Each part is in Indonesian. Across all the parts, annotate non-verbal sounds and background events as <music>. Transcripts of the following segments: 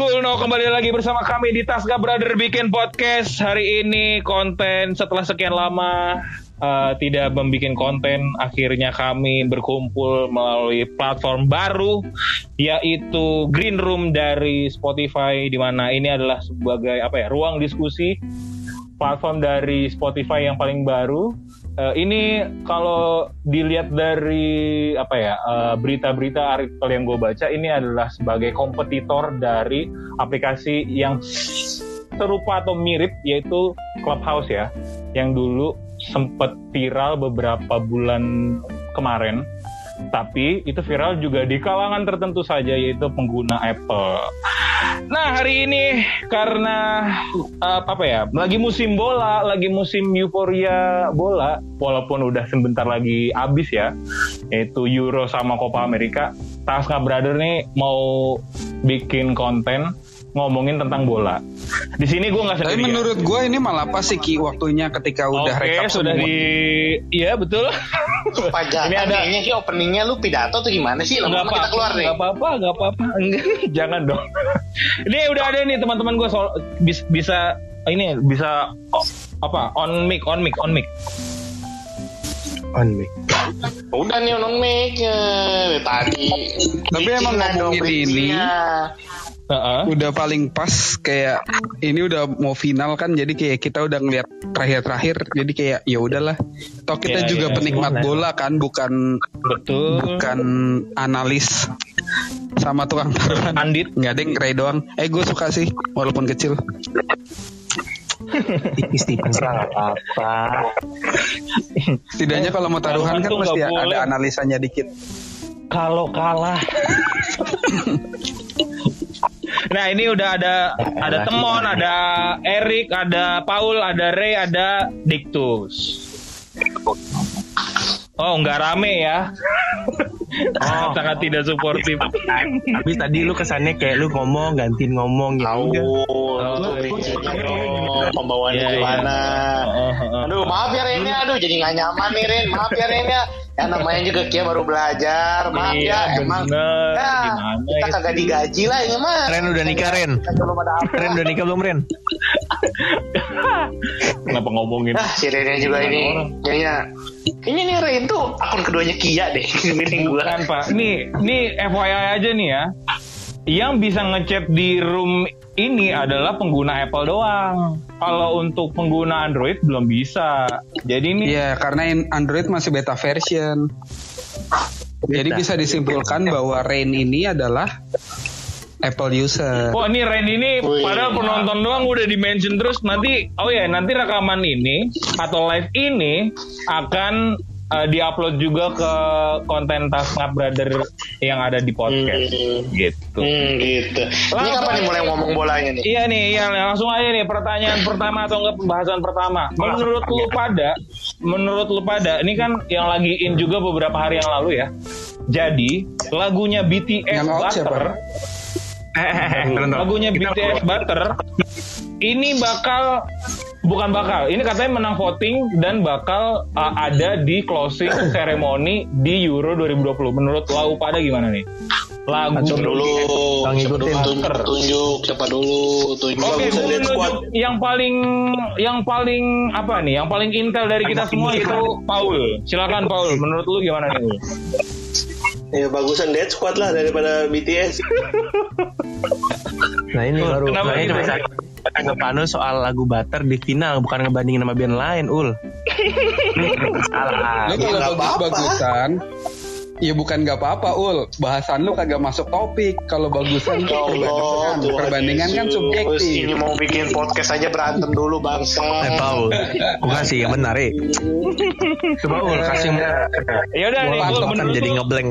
Cool no kembali lagi bersama kami di Tasga Brother bikin podcast. Hari ini konten setelah sekian lama uh, tidak membuat konten akhirnya kami berkumpul melalui platform baru yaitu Green Room dari Spotify di mana ini adalah sebagai apa ya ruang diskusi platform dari Spotify yang paling baru Uh, ini kalau dilihat dari apa ya uh, berita-berita artikel yang gue baca ini adalah sebagai kompetitor dari aplikasi yang serupa atau mirip yaitu Clubhouse ya yang dulu sempat viral beberapa bulan kemarin tapi itu viral juga di kalangan tertentu saja yaitu pengguna Apple. Nah hari ini karena uh, apa ya lagi musim bola, lagi musim euforia bola, walaupun udah sebentar lagi habis ya, yaitu Euro sama Copa America. Tasca Brother nih mau bikin konten ngomongin tentang bola. Di sini gue nggak sendirian. Tapi menurut gue ini malah pas sih Ki waktunya ketika udah Oke, rekap sudah semua. di Iya betul. Pajangan Ini ada- kayaknya ki openingnya lu pidato tuh gimana sih? Nggak Lama-lama kita keluar nih. Gak apa-apa, gak apa-apa. Enggak, <laughs> Jangan dong. ini udah ada nih teman-teman gue soal bis- bisa ini bisa oh, apa on mic, on mic, on mic. on mic. Udah nih on mic eh, tadi. Tapi emang ngomongin ini- Heeh. Udah paling pas kayak ini udah mau final kan jadi kayak kita udah ngeliat terakhir-terakhir jadi kayak ya udahlah. Toh kita Ya, juga ya, penikmat semuanya. bola kan bukan Betul. bukan analis sama tukang taruhan. Andit. Nggak ada yang Ray doang. Eh gue suka sih walaupun kecil. Tipis-tipis lah apa-apa. Setidaknya kalau mau taruhan kan mesti nggak boleh. ada analisanya dikit. Kalau kalah. <laughs> nah ini udah ada ada Kalah Temon, ada Erik, ada Paul, ada Ray, ada Diktus. Oh nggak rame ya? Oh. <laughs> Sangat tidak suportif. Habis tadi lu kesannya kayak lu ngomong gantiin ngomong ya Tahu. Oh, Iya, iya. gimana? Oh, oh, oh. Aduh, maaf ya Ren ya. Aduh, jadi nggak nyaman nih Ren. Maaf ya Ren ya. Ya namanya juga Kia baru belajar. Maaf Iya, ya, emang. bener. Ya, Gimana kita itu? kagak digaji lah ini mah. Ren udah nikah, Ren? Kita belum ada apa. Ren udah nikah belum Ren? Kenapa ngomongin? Ah, si Rennya juga ini. Kayaknya Kayaknya nih Ren tuh akun keduanya Kia deh. <laughs> Ini. Bukan pak. Nih, nih FYI aja nih ya. Yang bisa ngechat di room ini adalah pengguna Apple doang. Kalau untuk pengguna Android belum bisa. Jadi ini Iya, karena Android masih beta version. Jadi Beta. bisa disimpulkan bahwa Rain ini adalah Apple user. Oh ini Ren ini Wih. padahal penonton doang udah di mention terus nanti oh ya nanti rekaman ini atau live ini akan uh, diupload juga ke konten Tasngap Brother yang ada di podcast Hmm. gitu. Hmm, gitu. Ini Langsung kapan nih aja. mulai ngomong bolanya nih? Iya nih, iya langsung aja nih pertanyaan pertama atau enggak pembahasan pertama. Menurut lu pada, menurut lu pada, ini kan yang lagi in juga beberapa hari yang lalu ya. Jadi lagunya BTS Yang out siapa? Butter, lagunya BTS Butter ini bakal bukan bakal, ini katanya menang voting dan bakal uh, ada di closing <coughs> ceremony di Euro 2020. Menurut lu pada gimana nih? Lagu Siapa dulu? Bang Siapa dulu ikutin. tunjuk, tunjuk? Siapa dulu tunjuk? Oke, Squad. menunjuk yang paling yang paling apa nih? Yang paling intel dari kita semua itu Paul. Silakan Paul. Menurut lu gimana nih? Ya bagusan Dead Squad lah daripada BTS. Nah ini baru Kenapa nah, ini? Masa anggapan lu soal lagu Butter di final bukan ngebandingin sama band lain ul. Salah. Lu kalau bagus-bagusan, ya bukan nggak apa-apa, Ul. Bahasan lu kagak masuk topik. Kalau bagusan Ya Allah, perbandingan, Tuhan perbandingan kan subjektif. Ini mau bikin podcast aja berantem dulu bangsa. Eh Paul, bukan sih yang benar eh. Coba ul kasih Ya udah nih, Ul, Mantap kan menurut jadi ngeblank.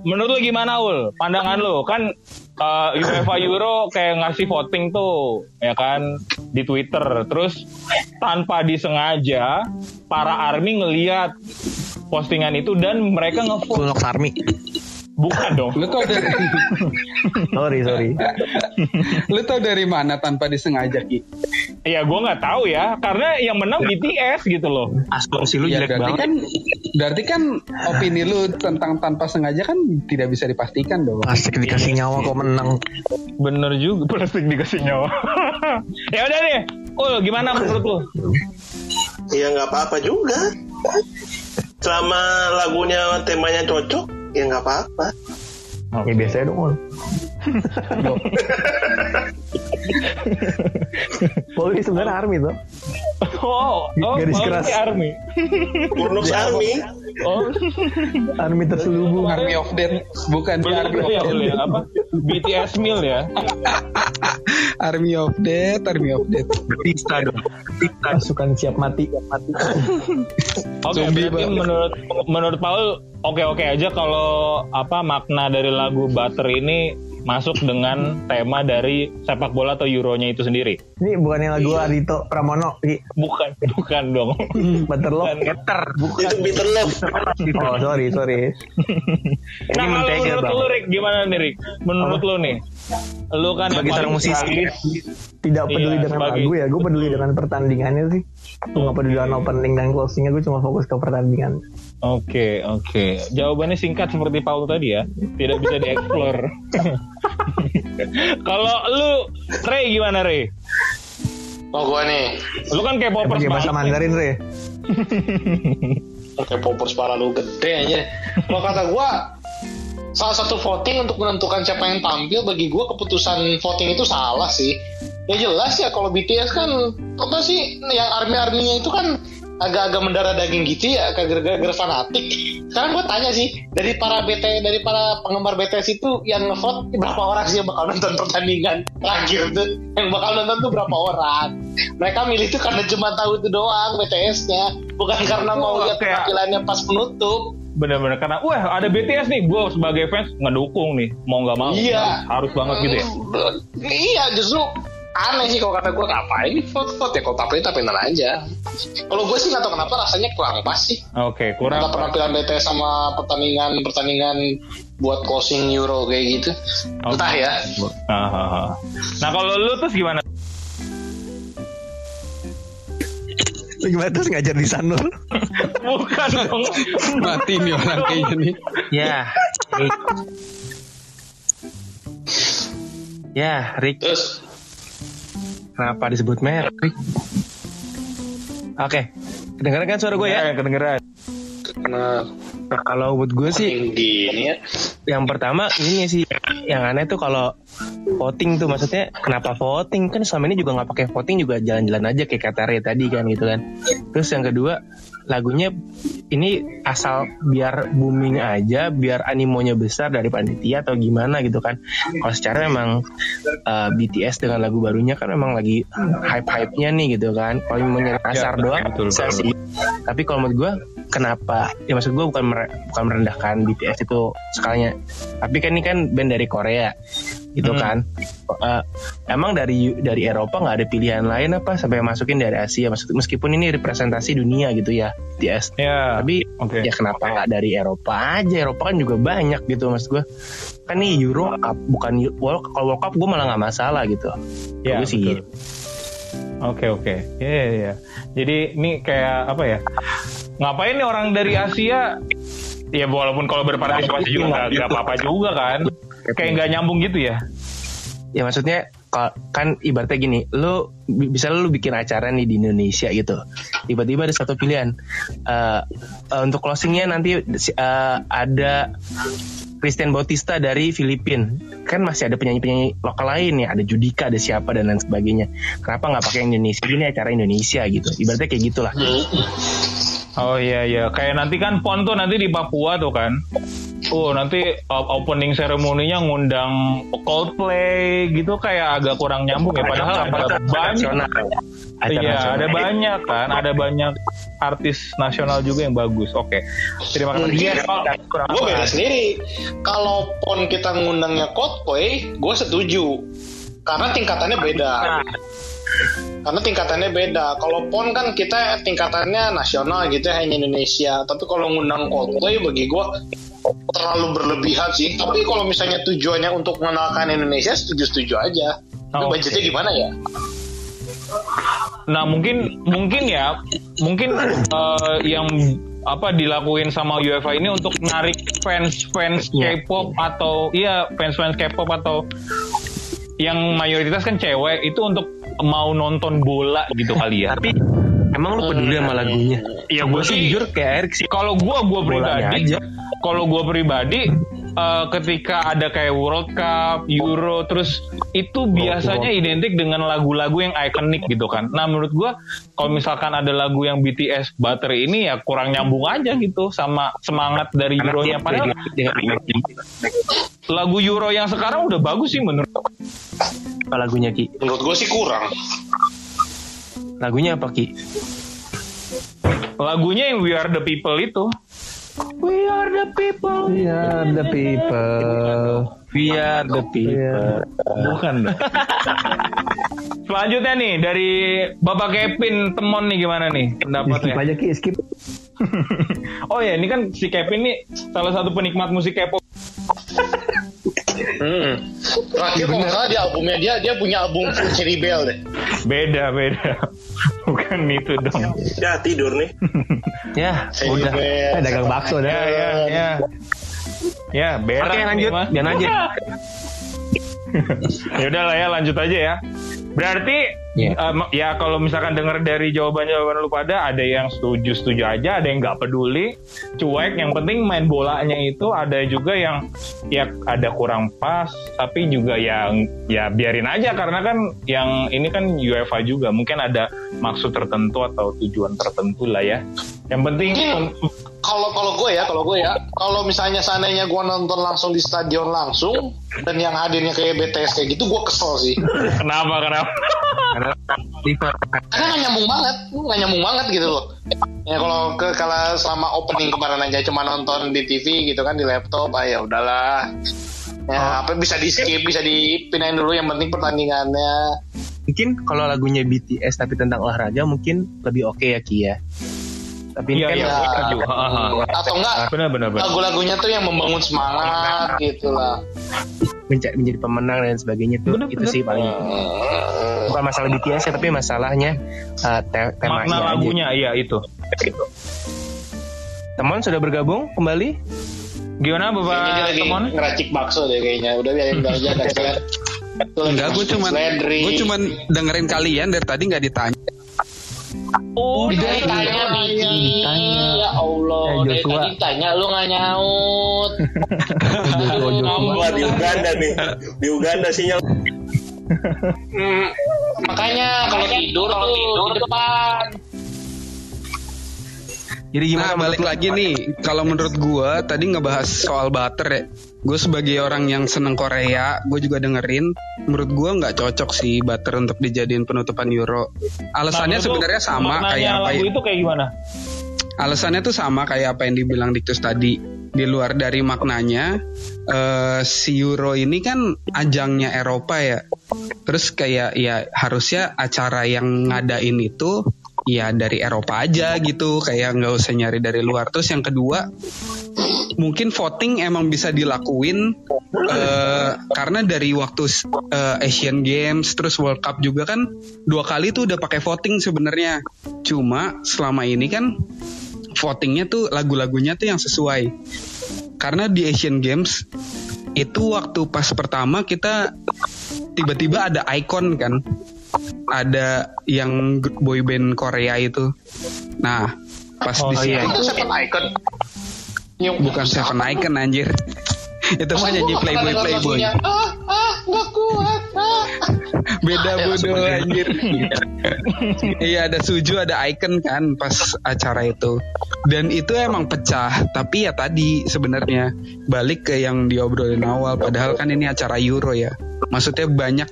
menurut lu gimana Ul? Pandangan lu kan uh, UEFA Euro kayak ngasih voting tuh, ya kan di Twitter. Terus tanpa disengaja para army ngeliat postingan itu dan mereka ngevote Army. Bukan dong. Lu tau dari <laughs> Sorry, sorry. <laughs> lu tau dari mana tanpa disengaja Ki? Ya gue nggak tahu ya, karena yang menang BTS gitu loh. Asumsi lu Ya jelek berarti banget. kan berarti kan opini lu tentang tanpa sengaja kan tidak bisa dipastikan dong. Asik dikasih nyawa kok menang. Bener juga plastik dikasih nyawa. <laughs> ya udah deh. Ul, gimana menurut lu? Ya nggak apa-apa juga. Selama lagunya temanya cocok, ya nggak apa-apa. Ya biasanya dong. Polri sebenarnya army tuh. Oh, oh, Garis oh, keras. Army. Burnux Army. Oh, Army terselubung. Army of Death bukan belum Army of ya, Death. Ul, ya, apa? BTS Meal ya. Army of Death, Army of Death. Batista dong. Batista. Pasukan siap mati. Siap mati. Oke, Zombie, berarti Bang. menurut menurut Paul oke-oke aja kalau apa makna dari lagu Butter ini masuk dengan tema dari sepak bola atau Euronya itu sendiri. Ini bukannya lagu Adito Pramono. Ki. Bukan, <laughs> bukan dong. <laughs> Butterlock. Bukan. Getter. Itu bitter love. <laughs> Oh sorry sorry. Ini Nah, kalau menurut bang. lu Rick, gimana nih Rick? Menurut lu nih, lu kan Sebagai yang seorang musisi. Tidak peduli Iya, dengan sebagai- lagu ya. Gue peduli dengan pertandingannya sih. Gue gak peduli dengan opening dan closingnya. Gue cuma fokus ke pertandingan. Oke, oke. Jawabannya singkat seperti Paul tadi ya. Tidak bisa dieksplor. <laughs> Kalau lu, Ray gimana Ray? Oh gua nih, Lu kan kayak popers Pakai bahasa banget. Mandarin Re. oke popers parah lu gede aja. Kalau kata gua, salah satu voting untuk menentukan siapa yang tampil bagi gua keputusan voting itu salah sih. Ya jelas ya kalau BTS kan apa sih yang army arminya itu kan agak-agak mendarah daging gitu ya gara-gara fanatik. Sekarang gue tanya sih dari para BT dari para penggemar BTS itu yang ngevote berapa orang sih yang bakal nonton pertandingan terakhir tuh yang bakal nonton tuh berapa orang? Mereka milih itu karena cuma tahu itu doang BTS-nya, bukan karena mau lihat kayak- penampilannya pas penutup. Bener-bener karena, wah ada BTS nih, gue sebagai fans ngedukung nih, mau nggak mau, Iya. harus banget gitu ya. Hmm, Iya justru aneh sih kalau kata gue ngapain vote vote ya kalau tampilin tampilan aja. Kalau gue sih nggak tahu kenapa rasanya kurang pas sih. Oke, kurang. Antara penampilan BTS sama pertandingan pertandingan buat closing Euro kayak gitu. Oke. Entah ya. Ah, ah, ah. Nah kalau lu terus gimana? Gimana terus ngajar di Sanur? <laughs> Bukan dong. Mati nih orang kayaknya nih. Ya. Rick. Ya, Rick. Terus Kenapa disebut merek? Oke. Kedengeran kan suara gue ya? Ya, kedengeran. karena Nah, kalau buat gue sih tinggi ini ya. yang pertama ini sih yang aneh tuh kalau voting tuh maksudnya kenapa voting kan selama ini juga nggak pakai voting juga jalan-jalan aja kayak kata Ray tadi kan gitu kan terus yang kedua lagunya ini asal biar booming aja biar animonya besar dari panitia atau gimana gitu kan. Kalau secara emang uh, BTS dengan lagu barunya kan memang lagi hype-hype-nya nih gitu kan. Kalau mau nyari kasar betul, doang betul, bisa sih. Tapi kalau menurut gue kenapa? Ya maksud gue bukan mere- bukan merendahkan BTS itu sekalinya tapi kan ini kan band dari Korea gitu Hmm. kan Eh, emang dari dari Eropa nggak ada pilihan lain apa sampai masukin dari Asia Maksud- meskipun ini representasi dunia gitu ya BTS Ya. tapi Oke. ya kenapa nggak dari Eropa aja Eropa kan juga banyak gitu maksud gue kan nih Euro Cup bukan World kalau World Cup gue malah nggak masalah gitu Ya, Gue sih betul. Oke oke, iya iya. iya. Jadi ini kayak apa ya? Ngapain nih orang dari Asia? Ya walaupun kalau berpartisipasi juga nggak nggak apa-apa juga kan? Kayak nggak nyambung gitu ya? ya maksudnya ka- kan ibaratnya gini lu bi- bisa lu bikin acara nih di Indonesia gitu tiba-tiba ada satu pilihan. Eh, eh, untuk closingnya nanti eh, ada Christian Bautista dari Filipina kan masih ada penyanyi-penyanyi lokal lain ya ada Judika ada siapa dan lain sebagainya. Kenapa nggak pakai Indonesia? Ini acara Indonesia gitu ibaratnya kayak gitulah. Oh iya iya, kayak nanti kan PON tuh nanti di Papua tuh kan. Oh nanti opening seremoninya ngundang Coldplay gitu kayak agak kurang nyambung ya. Padahal ada banyak. nasional acara Iya, ada banyak kan, ada banyak artis nasional juga yang bagus. Oke, terima kasih. Iya, kurang gue beda sendiri. Kalau pon kita ngundangnya Coldplay, gue setuju. Karena tingkatannya beda. Karena tingkatannya beda. Kalau pon kan kita tingkatannya nasional gitu ya, hanya Indonesia. Tapi kalau ngundang Coldplay bagi gue terlalu berlebihan sih. Tapi kalau misalnya tujuannya untuk mengenalkan Indonesia, setuju-setuju aja. Tapi Oh, budgetnya gimana ya? Nah mungkin mungkin ya mungkin eh, yang apa dilakuin sama UEFA ini untuk narik fans-fans Iya. K-pop atau iya fans-fans K-pop atau yang mayoritas kan cewek itu untuk mau nonton bola gitu kali ya. Tapi emang lu peduli sama lagunya? Iya, gue gua sih jujur kayak Erik sih. Kalau gua gua Bolanya pribadi, kalau gua pribadi eh, ketika ada kayak World Cup, Euro, terus itu biasanya identik dengan lagu-lagu yang ikonik gitu kan. Nah menurut gua kalau misalkan ada lagu yang BTS Butter ini ya kurang nyambung aja gitu sama semangat dari Euronya. Padahal lagu Euro yang sekarang udah bagus sih menurut. apa lagunya Ki? Menurut gue sih kurang. Lagunya apa Ki? Lagunya yang We Are the People itu. We are the people. Iya, the people. We are the people. Bukan. <laughs> Selanjutnya nih dari Bapak Kevin Temon nih gimana nih Skip pendapatnya? aja ki, skip. <laughs> oh ya ini kan si Kevin nih salah satu penikmat musik K-pop. Hmm. Terakhir kalau nggak salah di albumnya dia dia punya album Full Cherry Bell deh. Beda beda. Bukan itu dong. Ya tidur nih. Ya, Cherry udah. Eh, dagang bakso dah. Ya ya ya. Ya berak. Oke, lanjut. Jangan aja. <laughs> ya udah lah ya lanjut aja ya. Berarti Iya. em, ya kalau misalkan dengar dari jawaban-jawaban lu pada ada yang setuju setuju aja, ada yang nggak peduli, cuek. Yang penting main bolanya itu ada juga yang ya ada kurang pas, tapi juga yang ya biarin aja karena kan yang ini kan UEFA juga mungkin ada maksud tertentu atau tujuan tertentu lah ya. Yang penting Mungkin kalau kalau gue ya, kalau gue ya, kalau misalnya seandainya gue nonton langsung di stadion langsung dan yang hadirnya kayak BTS kayak gitu, gue kesel sih. kenapa kenapa? Karena nggak nyambung banget, nggak nyambung banget gitu loh. Ya kalau ke kalau selama opening kemarin aja cuma nonton di TV gitu kan di laptop, ah ya udahlah. Ya apa bisa di skip, bisa dipindahin dulu. Yang penting pertandingannya. Mungkin kalau lagunya BTS tapi tentang olahraga mungkin lebih oke ya Ki ya. Tapi ini Iya kan iya ya. Atau enggak Benar benar benar. lagu-lagunya tuh yang membangun semangat gitu lah. menca- menjadi pemenang dan sebagainya tuh Bener, itu bener. sih paling bukan masalah BTS ya tapi masalahnya uh, te- temanya Makna aja. lagunya iya itu. Teman sudah bergabung kembali? Gimana Bapak lagi Temon? ngeracik bakso deh kayaknya. Udah biarin aja <laughs> lagi Enggak, gue cuman gue cuman dengerin kalian dari tadi nggak ditanya. Oh, Udah iya, tanya Biji. Ditanya. Ya Allah, Eh, dari tadi tanya lu nggak nyaut. <laughs> Joshua, di Uganda nih. Di Uganda sinyal. Hmm, makanya kalau tidur tuh di depan. Jadi gimana Nah balik lagi nih, kalau menurut gue tadi ngebahas soal butter ya. Gue sebagai orang yang seneng Korea, gue juga dengerin. Menurut gue nggak cocok sih butter untuk dijadiin penutupan Euro. Alasannya Nah, sebenarnya sama kayak apa? lagu itu kayak gimana? Alasannya tuh sama kayak apa yang dibilang Diktus tadi. Di luar dari maknanya, eh, si Euro ini kan ajangnya Eropa ya. Terus kayak ya harusnya acara yang ngadain itu ya dari Eropa aja gitu. Kayak nggak usah nyari dari luar. Terus yang kedua, mungkin voting emang bisa dilakuin eh, karena dari waktu eh, Asian Games terus World Cup juga kan dua kali tuh udah pakai voting sebenarnya. Cuma selama ini kan votingnya tuh lagu-lagunya tuh yang sesuai. Karena di Asian Games itu waktu pas pertama kita tiba-tiba ada icon kan, ada yang boy band Korea itu. Nah pas Oh, di situ iya. Itu icon. Bukan Seven Icon anjir. <laughs> itu mah nyanyi Playboy Playboy. Ah, ah, nggak kuat. Ah. <laughs> Beda Ya, bodoh anjir. <laughs> iya ada Suju ada Icon kan pas acara itu. Dan itu emang pecah, tapi ya tadi sebenarnya balik ke yang diobrolin awal padahal kan ini acara Euro ya. Maksudnya banyak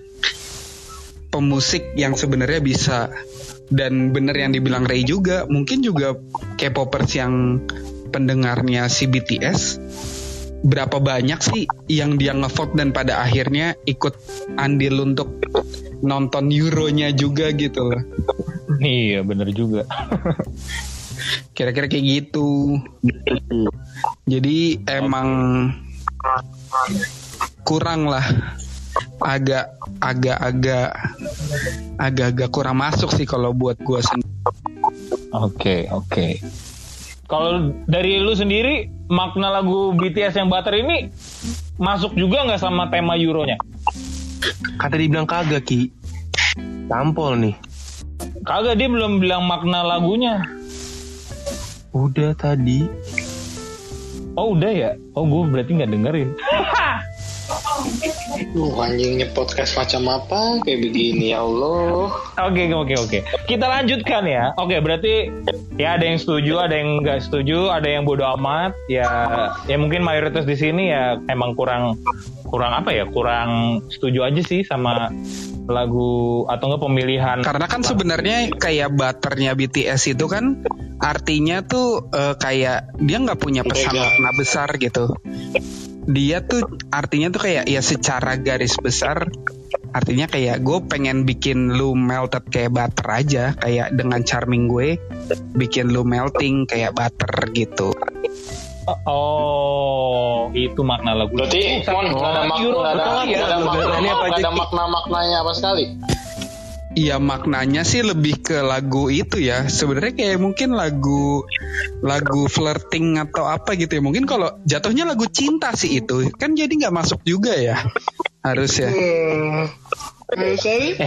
pemusik yang sebenarnya bisa dan bener yang dibilang Ray juga mungkin juga K-popers yang pendengarnya si BTS berapa banyak sih yang dia ngevote dan pada akhirnya ikut andil untuk nonton Euronya juga gitu loh. Iya bener juga. <laughs> Kira-kira kayak gitu. Jadi emang kurang lah agak agak agak agak-agak kurang masuk sih kalau buat gua sendiri. Oke, oke. Kalau dari lu sendiri makna lagu BTS yang Butter ini masuk juga nggak sama tema Euronya? Kata dibilang kagak Ki. Tampol nih. Kagak dia belum bilang makna lagunya. Udah tadi. Oh udah ya? Oh gue berarti nggak dengerin. <laughs> Lu anjingnya podcast macam apa kayak begini ya Allah. Oke oke oke. Kita lanjutkan ya. Oke berarti ya ada yang setuju, ada yang nggak setuju, ada yang bodoh amat. Ya ya mungkin mayoritas di sini ya emang kurang kurang apa ya? Kurang setuju aja sih sama lagu atau enggak pemilihan. Karena kan sebenarnya kayak butternya BTS itu kan artinya tuh eh, kayak dia nggak punya pesan makna besar gitu. Dia tuh artinya tuh kayak ya secara garis besar artinya kayak gue pengen bikin lu melted kayak butter aja kayak dengan charming gue bikin lu melting kayak butter gitu. Oh itu makna lagu. Berarti Mon nggak ada makna, Euro, nggak ada, betul nggak ya. ada makna, Ini apa nggak aja, ada Ki? makna-maknanya apa sekali. Iya maknanya sih lebih ke lagu itu ya. Sebenarnya kayak mungkin lagu lagu flirting atau apa gitu ya. Mungkin kalau jatuhnya lagu cinta sih itu kan jadi nggak masuk juga ya. Harus ya. Eh,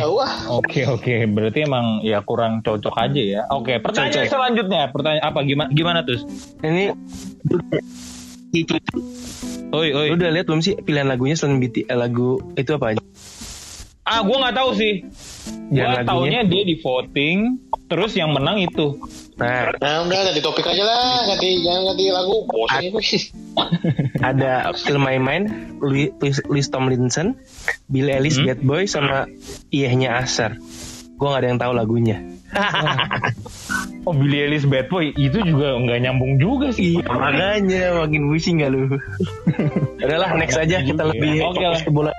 wah. Oke oke, berarti emang ya kurang cocok aja ya. Oke, pertanyaan Cocok. selanjutnya, pertanyaan apa gimana gimana tuh? Ini Oi oi. Lu udah lihat belum sih pilihan lagunya selain BT, eh, lagu itu apa aja? Ah, gue nggak tahu sih. Gue Jangan taunya dia di voting, terus yang menang itu. Nah, Nah udah ganti topik aja lah, ganti jangan ganti lagu. Bosan <laughs> ada My Mind, Louis, Louis Tomlinson, Billie Eilish, Hmm? Bad Boy, sama Iyahnya Asar. Gue gak ada yang tahu lagunya. <laughs> Oh, Billie Eilish Bad Boy itu juga nggak nyambung juga sih. Makanya makin pusing gak lu? <laughs> Udahlah next aja kita lebih Oke fokus lah. ke bola.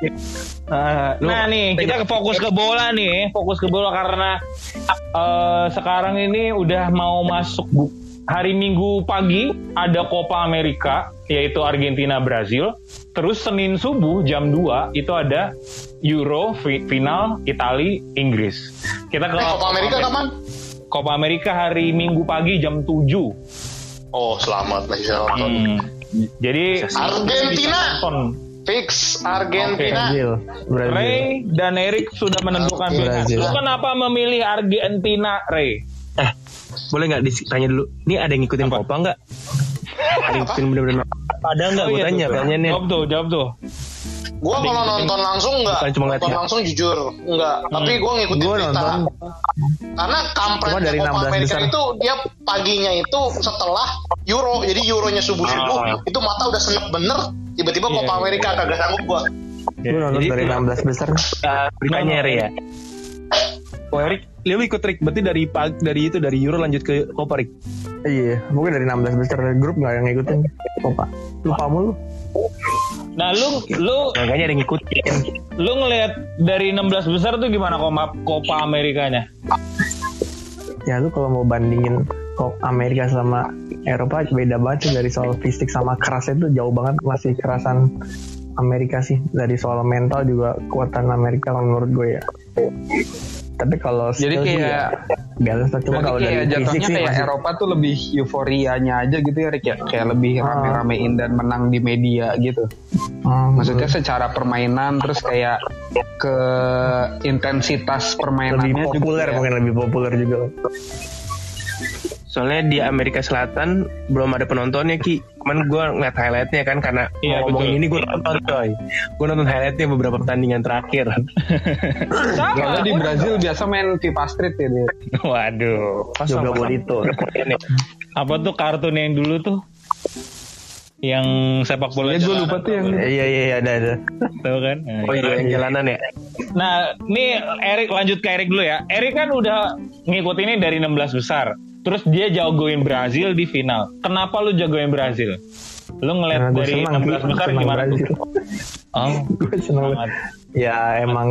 Ah, nah nih kita ke fokus ke bola nih, fokus ke bola karena eh, sekarang ini udah mau masuk bu- hari Minggu pagi ada Copa America yaitu Argentina Brazil. Terus Senin subuh jam 2 itu ada Euro fi- final Itali Inggris. Kita ke Eh, Copa Amerika kapan? Copa America hari Minggu pagi jam 7. Oh selamat lah bisa nonton. Hmm. Jadi Argentina. nonton. Fix Argentina. Brazil Brazil Ray dan Eric sudah menentukan. Lu kenapa memilih Argentina, Ray? Eh, boleh nggak ditanya dulu? Ini ada yang ngikutin Apa? Copa nggak? Ada yang ngikutin bener-bener Ada nggak? Oh, gue iya tanya tuh. pertanyaannya. Jawab tuh, jawab tuh. Gua kalau nonton langsung cuma ngeliat nonton ya. langsung jujur enggak. Tapi gua ngikutin Gua berita. nonton. Karena kampretnya Cuma dari Copa 16 Amerika besar. itu dia paginya itu setelah Euro. Jadi Euronya subuh-subuh Ah. itu mata udah senep bener. Tiba-tiba Iya, Copa iya. Amerika kagak sanggup gua. gue nonton Jadi- dari 16 besar Uh, beritanya Ri ya. Oh Erik, lu ikut Rik. Berarti dari pag- dari itu dari Euro lanjut ke Copa Rik. iya mungkin dari 16 besar grup nggak yang ngikutin Copa lupa mulu Nah, lu lu Makanya ada yang ngikutin. lu ngelihat dari 16 besar tuh gimana Copa Copa Amerikanya? ya lu kalau mau bandingin Copa Amerika sama Eropa beda banget sih dari soal fisik sama kerasnya itu jauh banget masih kerasan Amerika sih dari soal mental juga kekuatan Amerika kalau menurut gue ya tapi kalau Jadi kayak- ya, biasa cuma Berarti kalau dari kayak fisik jatuhnya sih kayak masih- Eropa tuh lebih euforianya aja gitu ya Rick ya. Kayak lebih Ah. rame-ramein dan menang di media gitu. Hmm, Maksudnya secara permainan terus kayak ke intensitas permainannya lebih populer ya. mungkin lebih populer juga Soalnya di Amerika Selatan belum ada penontonnya Ki. Cuman gue ngeliat highlightnya kan karena Iya, ngomongin betul. ini gue nonton coy. Gue nonton highlightnya beberapa pertandingan terakhir. Sama. <laughs> Soalnya di Brazil biasa main FIFA Street ya dia. Waduh. juga bonito Apa tuh kartun yang dulu tuh? Yang sepak bola Ya gue lupa tuh yang iya iya iya, ada ada Tahu kan? Nah, Oh iya yang jalanan ya. Nah, nih Erik lanjut ke Erik dulu ya. Erik kan udah ngikutinnya dari 16 besar. Terus dia jagoin Brazil di final. Kenapa lu jagoin Brazil? Lu ngeliat gue dari senang 16 sih, besar senang gimana tuh? Brazil. Oh, <laughs> gue seneng sangat. ya emang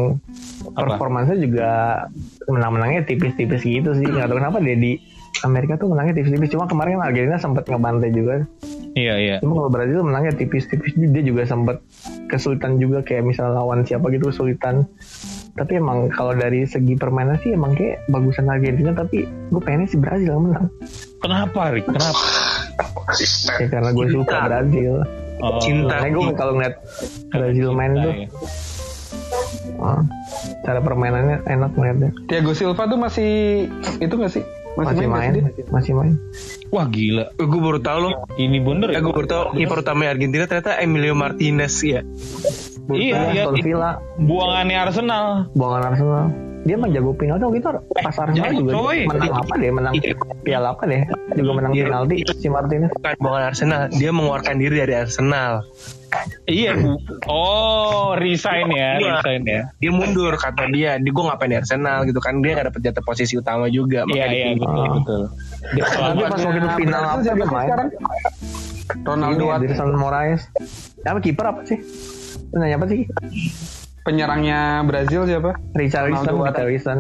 Apa? juga menang-menangnya tipis-tipis gitu sih nggak tahu kenapa dia di Amerika tuh menangnya tipis-tipis cuma kemarin kan Argentina sempat ngebantai juga Iya iya. cuma kalau Brazil menangnya tipis-tipis dia juga sempat kesulitan juga kayak misalnya lawan siapa gitu kesulitan tapi emang kalau dari segi permainan sih emang kayak bagusan Argentina tapi gue pengennya si Brazil yang menang Kenapa Rick? Kenapa? Ya karena gue suka Brazil Oh, Cinta. Makanya gue kalau ngeliat Brazil main tuh Iya. ah, cara permainannya enak ngeliatnya Thiago Silva tuh masih itu gak sih? Masih nggak main dia? masih main Wah gila. gue baru tahu loh Ini bener ya? Eh, gue baru tahu kiper utama Argentina ternyata Emilio Martinez ya. Iya iya. Aston Villa Buangannya Arsenal. buangan Arsenal dia mah jago penalti waktu itu pas Arsenal Jago, juga. coy. dia menang apa deh? Menang piala apa deh? Juga menang Iya. penalti si Martinez. Bukan bukan Arsenal, dia mengeluarkan diri dari Arsenal. Iya. Oh, resign ya, Iya. resign ya. Dia mundur kata dia, di gue ngapain di Arsenal? gitu kan. Dia gak dapet jatah posisi utama juga. Iya makanya iya betul betul. Dia tapi pas waktu itu final apa dia main. Ronaldo. Ini Edson Moraes. Apa kiper apa sih? Nanya apa sih penyerangnya Brazil siapa? Richarlison. Richarlison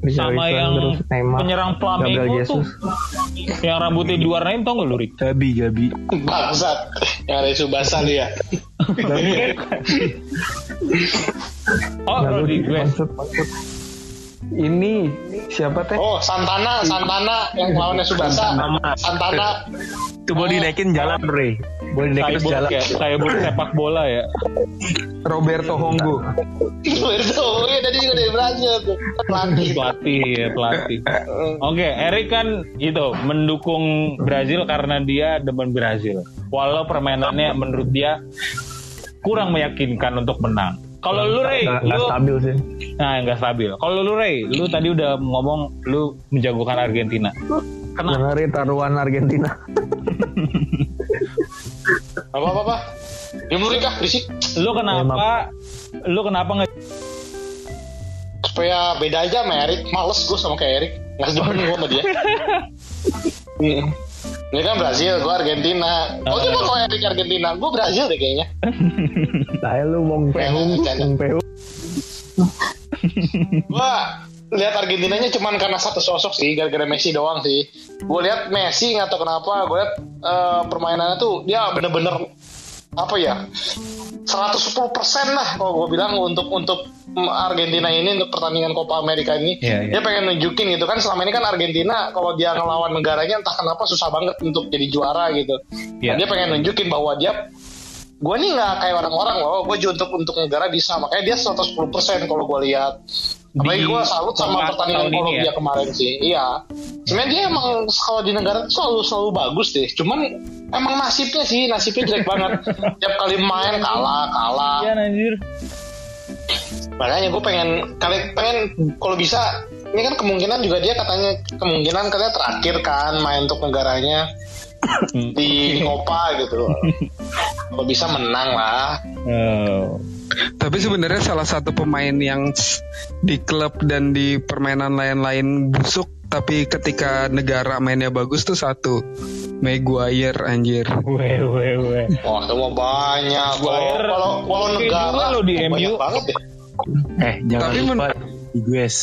sama yang terus Neymar penyerang Flamengo tuh. Jesus Yang rambutnya diwarnain tau gak lu Rick? Gabi, Gabi. Bangsat. Yang ada Subasa lu ya. Oh, Lalu Rodriguez. maksud Ini siapa teh? Oh, Santana, Santana yang lawannya Subasa. Santana. Itu boleh dinaikin jalan, Bre. Boleh terus Cyborg jalan. ya, cyborg sepak bola ya. Roberto Hongo. Itu iya tadi juga dari Brazil tuh. Pelatih. <laughs> Pelatih ya, pelatih. Oke, Erik kan itu mendukung Brazil karena dia demen Brazil. Walau permainannya menurut dia kurang meyakinkan untuk menang. Kalau lu Ray, nggak nggak lu stabil sih nah nggak stabil. Kalau lu Ray, lu tadi udah ngomong lu menjagokan Argentina. Kenapa? dengerin taruhan Argentina <laughs> Apa apa apa? Diam kah berisik Lu kenapa? Lu kenapa nggak supaya beda aja sama Erik. Males gue sama kayak Erik. Nggak sedemen gue sama dia. Hmm. <laughs> Ini kan Brazil, gue Argentina. Oh, coba kalau Erik Argentina, gue Brazil deh kayaknya. saya <laughs> lu Bong Pehung. Bong Pehung lihat Argentinanya cuman karena satu sosok sih, gara-gara Messi doang sih. Gue lihat Messi nggak tahu kenapa, gue lihat eh, permainannya tuh dia bener-bener apa ya 110% lah kalau gue bilang untuk untuk Argentina ini untuk pertandingan Copa America ini Iya, iya. dia pengen nunjukin gitu kan selama ini kan Argentina kalau dia ngelawan negaranya entah kenapa susah banget untuk jadi juara gitu Iya. dia pengen nunjukin bahwa dia gue nih nggak kayak orang-orang loh gue juga untuk untuk negara bisa makanya dia 110% kalau gue lihat apalagi gue salut sama pertandingan Kolombia ya? kemarin sih. Iya. Sebenarnya dia emang kalau di negara tuh selalu selalu bagus deh. Cuman emang nasibnya sih nasibnya jelek banget. <laughs> Tiap kali main kalah kalah. Iya anjir. makanya gue pengen kali pengen kalau bisa ini kan kemungkinan juga dia katanya kemungkinan katanya terakhir kan main untuk negaranya di Copa gitu kalau bisa menang lah Oh. Tapi sebenarnya salah satu pemain yang di klub dan di permainan lain-lain busuk tapi ketika negara mainnya bagus tuh satu Maguire anjir. Weh weh weh. wah itu mah banyak kalau Maguire kalau kalau negara juga lo di MU. banget ya Eh, jangan Tapi lupa men- Iguez.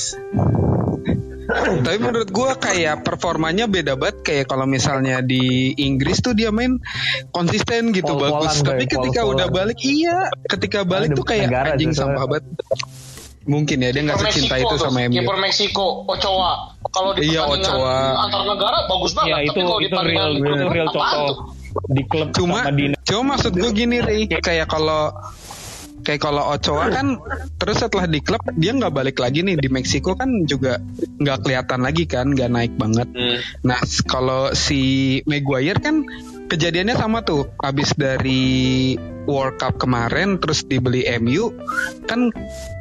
Tapi menurut gua kayak performanya beda banget kayak kalau misalnya di Inggris tuh dia main konsisten gitu Pol-polan bagus. Tapi ya, ketika pol-polan. udah balik iya, ketika balik tuh kayak negara anjing sampah banget. Mungkin ya dia nggak secinta itu tuh, sama MU. kiper Meksiko Ochoa kalau di Iya, Ochoa. antar negara bagus banget Ya tapi itu kalau di itu real itu real apaan contoh di klub Cuma sama di cuma maksud gue gini Ri, kayak kalau kayak kalau Ochoa kan terus setelah di klub dia nggak balik lagi nih di Meksiko kan juga nggak kelihatan lagi kan nggak naik banget. Hmm. Nah kalau si Maguire kan kejadiannya sama tuh habis dari World Cup kemarin terus dibeli MU kan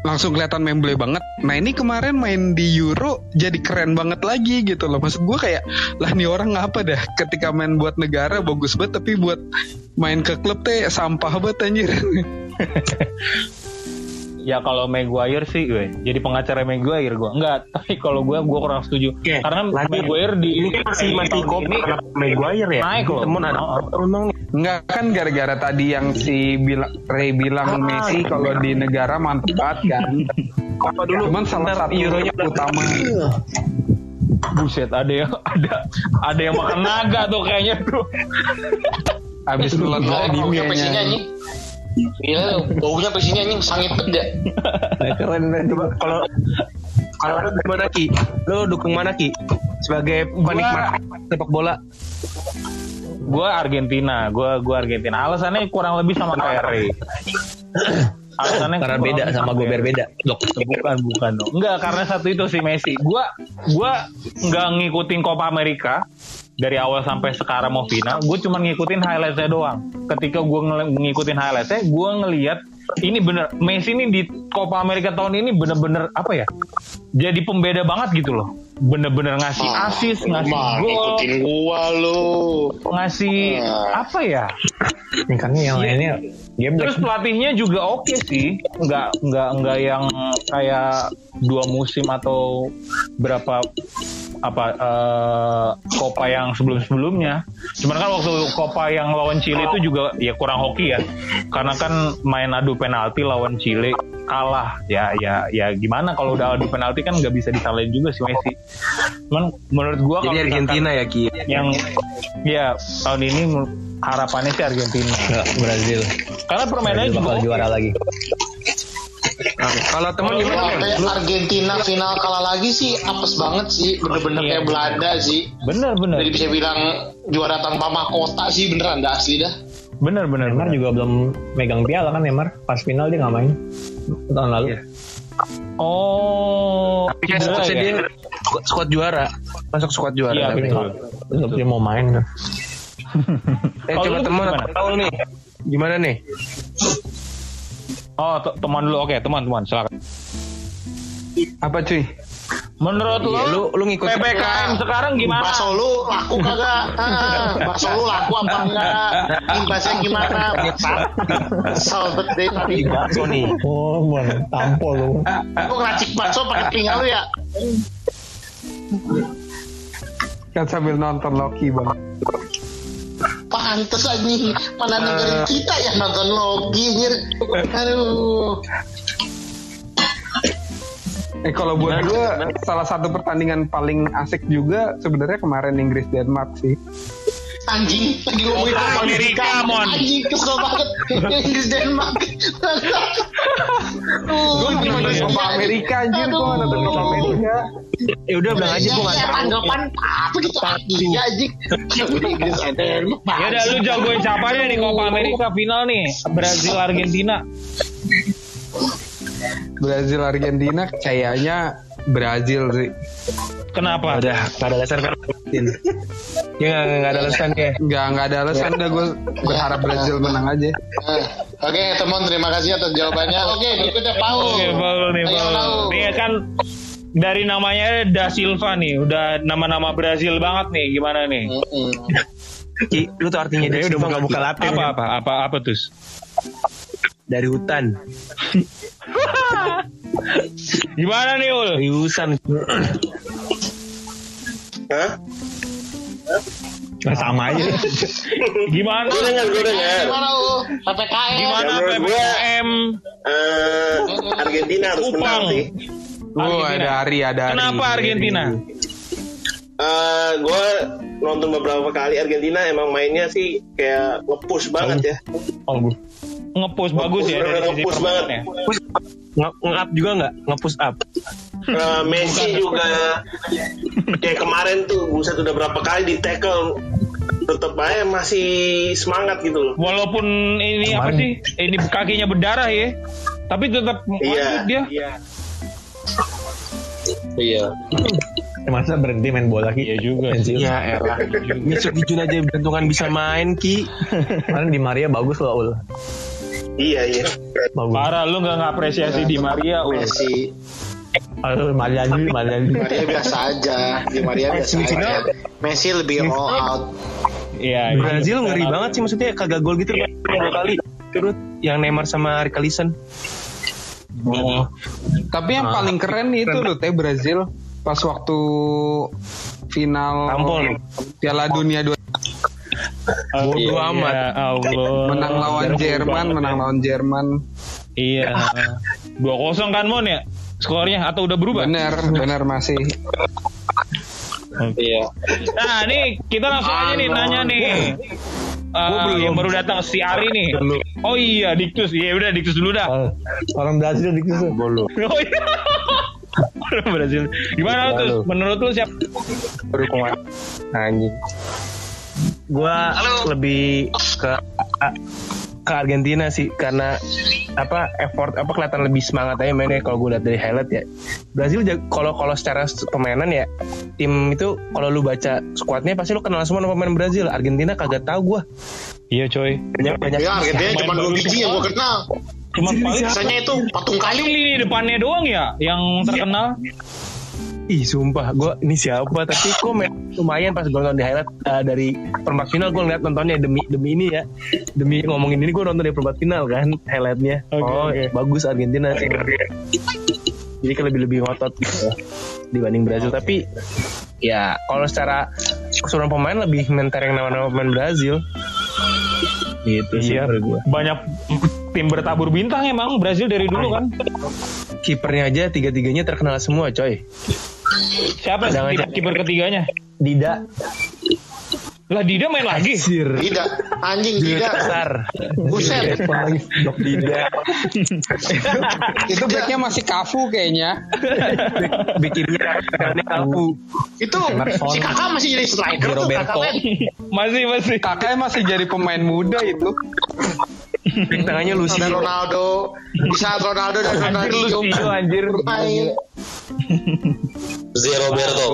langsung kelihatan memble banget. Nah ini kemarin main di Euro jadi keren banget lagi gitu loh. Maksud gue kayak lah nih orang ngapa dah ketika main buat negara bagus banget tapi buat main ke klub teh sampah banget anjir. <laughs> <laughs> Ya kalau Maguire sih gue jadi pengacara Maguire gue enggak <laughs> tapi kalau gue gue kurang setuju Oke, karena lagi. Maguire di Ini kan masih di masih ini kenapa Maguire ya? Naik loh. Temen ada emang nih. Enggak kan gara-gara tadi yang si bilang Ray bilang Ah, Messi kalau di negara mantep banget kan. Apa dulu? Cuman salah Ntar satu Euronya utama Buset, ada yang ada ada yang makan naga tuh kayaknya tuh. Habis Gila, nonton di Gila, lu, baunya sampai sini anjing sangit beda. keren banget Coba kalau kalau lu gimana Ki? Lu dukung mana Ki? Sebagai penikmat sepak bola. Gue Argentina, gue gua Argentina. Alasannya kurang lebih sama kayak Ray. Alasannya Karena beda sama gue berbeda. Dok. Bukan, bukan dong. Enggak, karena satu itu si Messi. Gua gua nggak ngikutin Copa America dari awal sampai sekarang mau final. Gue cuma ngikutin highlightsnya doang. Ketika gue ngikutin highlightsnya, gue ngelihat ini bener Messi ini di Copa America tahun ini bener-bener apa ya? Jadi pembeda banget gitu loh. Bener-bener ngasih asis, ngasih Mah, gol, ngikutin gua lu. ngasih Ah. apa ya? Ini kan yang lainnya game Terus pelatihnya juga oke sih, nggak nggak nggak yang kayak dua musim atau berapa apa eh, Copa yang sebelum sebelumnya. Cuman kan waktu Copa yang lawan Chile itu juga ya kurang hoki ya, karena kan main adu penalti lawan Chile kalah ya ya ya gimana kalau udah adu penalti kan nggak bisa disalahin juga si Messi. Cuman menurut gua Jadi Argentina ya Ki. yang ya tahun ini harapannya sih Argentina Brazil. karena permainannya Brazil juga juara lagi. Kalau teman gimana? lu Argentina final kalah lagi sih apes banget sih. Bener-bener Iya. kayak Belanda sih. Bener bener. Jadi bisa bilang juara tanpa mahkota sih beneran dah asli dah. Bener bener. Neymar juga belum megang piala kan Neymar pas final dia nggak main tahun lalu. Iya. Oh. Tapi kan ya? dia squad- juara. Masuk squad juara. Iya, tapi. betul. Dia mau main kan. Eh Kalau coba teman tahu nih. Gimana nih? Oh te- teman dulu oke teman teman silakan. apa cuy? Menurut Iya, lo lu- lu ngikutin- ppkm sekarang gimana? Bakso lu laku kagak? <laughs> Ah, Bakso lu laku apa enggak? Imbasnya gimana? Kesel deh tadi. Bakso nih. Oh, bon, tampol lu. Lu ngeracik bakso pakai telinga lu ya? Kan sambil nonton Loki bang. Pantes aja mana negara kita yang nonton Loki anjir. Aduh. Eh kalau buat gue salah satu pertandingan paling asik juga sebenarnya kemarin Inggris Denmark sih. Anjing lagi ngomongin Copa Amerika, Mon. Anjing kesel banget. Inggris Denmark. Gue lagi nonton Copa Amerika anjir, gue nonton Copa Amerika. Ya udah bilang aja gue nggak Ya, tahu. tanggapan apa gitu anjing anjing. Inggris Denmark. Ya udah lu jagoin siapa nih di Copa America final nih? Brazil Argentina. Brazil Argentina kayaknya Brazil sih. Kenapa? Udah, nggak ada alasan kan? Ya nggak nggak ada alasan ya. Nggak nggak ada alasan dah gue berharap Brazil menang aja. Eh, Oke teman terima kasih atas jawabannya. Oke berikutnya Paul. Oke, Paul nih, Paul. Nih kan dari namanya Da Silva nih, udah nama-nama Brazil banget nih. Gimana nih? Ki, lu tuh artinya dia udah buka-buka latin Apa kan? apa apa apa tuh? dari hutan. <laughs> Gimana nih Ul? Seriusan. Hah? Nah, sama aja. Gimana? Gue dengar, gue dengar. Gimana lu? PPKM. Gimana Ya, PPKM? Eh, Argentina harus menang sih. Oh ada Ari ada Ari. Kenapa Argentina? Eh, gue nonton beberapa kali Argentina emang mainnya sih kayak nge-push banget ya. Oh, bu. Ngepush bagus ya dari sisi Nge-push permainannya. Nge-up juga nggak? Nge-push up. Eh, Messi juga kayak kemarin tuh buset udah berapa kali di tackle tetap aja masih semangat gitu loh. Walaupun ini apa Kemarin- sih? Ini kakinya berdarah ya. Tapi tetap Iya. dia. Iya. Eh, Masa berhenti main bola Ki? Iya juga Pensiun. Ya elah. Besok Jun aja bentungan bisa main Ki. Kemarin di Maria bagus loh, Ul. Iya iya. Bagus. Parah lu nggak ngapresiasi di Maria. Messi. Maria Andi, Maria Andi. Maria biasa aja. Di Maria biasa aja. Messi lebih roll out. Iya. iya. Brazil ngeri banget sih maksudnya kagak gol gitu kan dua kali turut yang Neymar sama Rikalison. Oh. Tapi yang paling keren itu loh teh Brazil pas waktu final Tampol. Piala Dunia Bodo Bodo amat. Ya Allah. menang lawan Jerman, menang lawan Jerman. Iya. Dua kosong kan Mon ya? Skornya atau udah berubah? Bener, bener masih. Iya. Nah, nih kita langsung aja nih nanya nih. Eh, yang baru datang si Ari nih. Oh iya, Diktus. Iya udah Diktus dulu dah. Orang Brazil di situ. Bolu. Oh iya. Orang Brazil. Gimana tuh? Menurut lu siapa? Dukungan. Anjing. Gua lebih ke ke Argentina sih karena apa effort apa kelihatan lebih semangat aja mainnya kalau gue lihat dari highlight ya Brazil kalau kalau secara permainan ya tim itu kalau lu baca squadnya pasti lu kenal semua nama pemain Brazil Argentina kagak tahu gua Iya coy. banyak banyak Ya, Argentina cuma dua biji yang gue kenal. Cuma paling itu patung kayu. paling lini depannya doang ya yang terkenal. Ih sumpah gue ini siapa? Tapi kok main lumayan pas gue nonton di highlight eh, dari perempat final gue ngeliat nontonnya demi demi ini ya. Demi ngomongin ini gue nonton di perempat final kan highlightnya. Oke, oh oke. bagus Argentina sih. Jadi kan lebih lebih ngotot gitu dibanding Brazil. Tapi ya kalau secara keseluruhan pemain lebih mentereng nama-nama pemain Brazil. Gitu sih Iya, gue banyak tim bertabur bintang emang Brazil dari dulu kan. kipernya aja tiga-tiganya terkenal semua coy Siapa kiper ketiganya? Dida Lah Dida main lagi. Sir Tidak, anjing tidak. besar Buset. Dida <laughs> Itu backnya masih kafu kayaknya. bikinnya karena kaku Itu si kakak masih jadi striker tuh Roberto. kakak. <laughs> Masih masih. Kakaknya masih jadi pemain muda itu. Back tengahnya Lucio Dan Ronaldo, di saat Ronaldo dan Anjir Ronaldo Lucio anjir. bermain. Zero Roberto.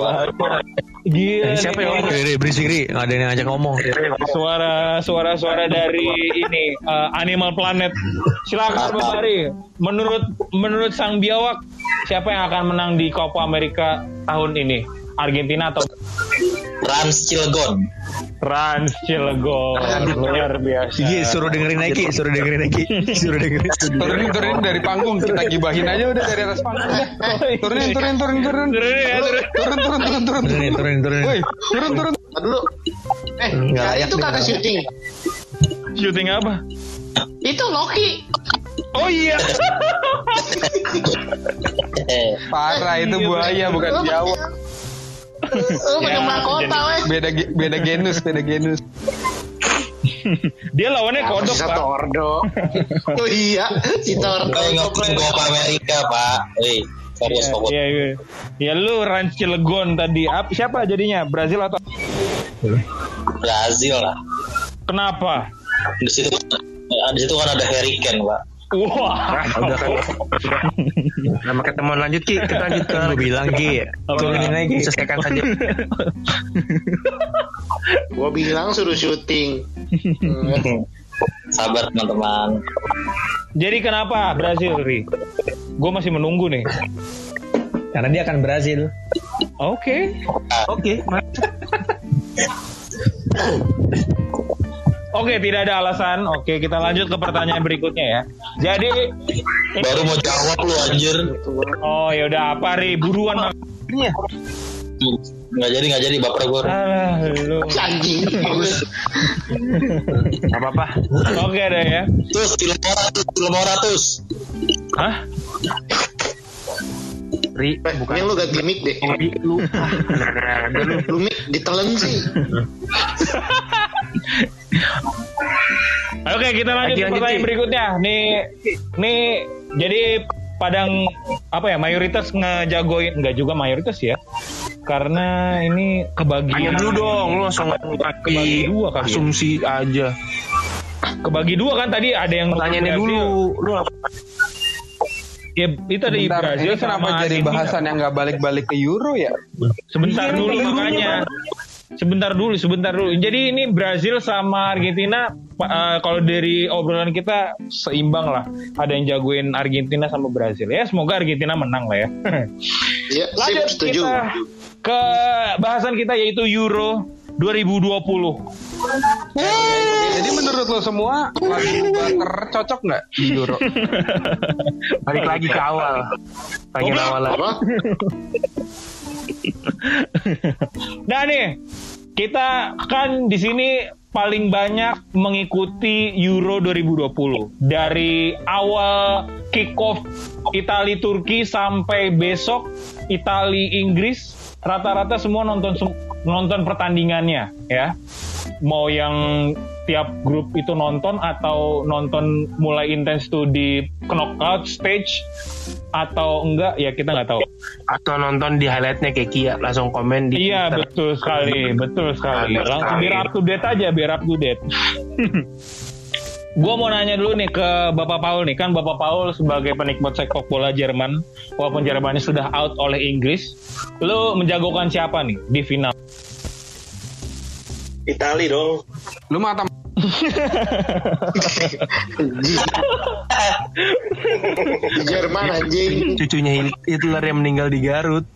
Gila. Siapa yang ngomong? Ri, berisik Ri, nggak ada yang ngajak ngomong. Suara suara suara dari ini eh, Animal Planet. Silakan Bang Ari. Menurut menurut sang biawak siapa yang akan menang di Copa America tahun ini? Argentina atau Rans Cilegon. Rans Cilegon? Luar biasa. Iya, suruh dengerin Nike, suruh dengerin Nike, suruh dengerin. Turunin, turunin dari panggung. Kita gibahin aja udah dari atas panggung. udah. Turunin, turunin, turunin, turunin. Turun turun. Turun, turun, turun, turun. Turunin, turunin, turunin. Woi, turun, turun. Dulu. Eh, Nggak ya, layak itu kagak syuting. Syuting apa? Itu Loki. Oh iya. Parah itu buaya bukan Jawa. Pakai Ya, mahkota, weh. Beda beda genus, beda genus. <laughs> Dia lawannya kodok Si pak. Tordo. <laughs> Oh iya, si Tordo. Ngomongin Copa Amerika Pak. Wih, serius Iya, fokus. iya, iya. Ya lu Rans Cilegon tadi. Ap, siapa jadinya? Brazil atau Brazil lah. kenapa? Di situ di situ kan ada Harry Kane Pak. Wah. udah kan <laughs> nama ketemuan lanjut Ki kita lanjut ke Gue bilang Ki, turunin aja Ki. selesaikan saja <laughs> Gua bilang suruh syuting. <laughs> Sabar teman-teman. Jadi kenapa Brazil, Ri? Gue masih menunggu nih. Karena dia akan Brazil. Oke. oke Oke, tidak ada alasan. Oke, kita lanjut ke pertanyaan berikutnya ya. Jadi, Baru mau jawab lu anjir. oh ya udah apa Ri? Buruan mak- Nggak jadi nggak jadi baper gue. Alah, lu. <laughs> Anjing. Bagus. apa-apa Oke deh ya. Terus film ratus, film ratus. Hah? Ri Eh, bukan Ini lu ganti mic deh. Ri lu nah, udah lu Lu mic ditelen sih. <laughs> Oke, kita lanjut ke pertanyaan berikutnya. Nih, nih, jadi Padang apa ya mayoritas ngejagoin enggak juga mayoritas ya karena ini kebagian Tanya dulu dong, lu langsung Kebagi dua kali ya? asumsi aja. kebagi dua kan tadi ada yang Pertanyaannya dulu, lu apa? ya itu dari Bentar, Brazil ini kenapa jadi bahasan yang nggak balik-balik ke Euro ya? sebentar Iya, dulu makanya sebentar dulu sebentar dulu jadi ini Brazil sama Argentina eh, kalau dari obrolan kita seimbang lah ada yang jagoin Argentina sama Brazil ya semoga Argentina menang lah ya <laughs> Iya, sip, lanjut setuju. kita ke bahasan kita yaitu Euro 2020 Jadi menurut lo semua lagu Butter cocok nggak di Euro? <laughs> Balik lagi ke awal. Tanya awal lagi. <laughs> <laughs> Nah nih, kita kan di sini paling banyak mengikuti Euro 2020 dari awal kick off Itali Turki sampai besok Itali Inggris rata-rata semua nonton nonton pertandingannya ya. Mau yang tiap grup itu nonton atau nonton mulai intens tuh di knockout stage atau enggak ya kita nggak tahu. Atau nonton di highlightnya kayak Kia langsung komen di Iya Twitter. betul sekali, betul sekali. Langsung biar up to date aja, biar up to date. <laughs> Gua mau nanya dulu nih ke Bapak Paul nih, kan Bapak Paul sebagai penikmat sepak bola Jerman, walaupun Jermannya sudah out oleh Inggris, lu menjagokan siapa nih di final? Itali dong. Lu mata <laughs> Jerman anjing. Cucunya Hitler yang meninggal di Garut.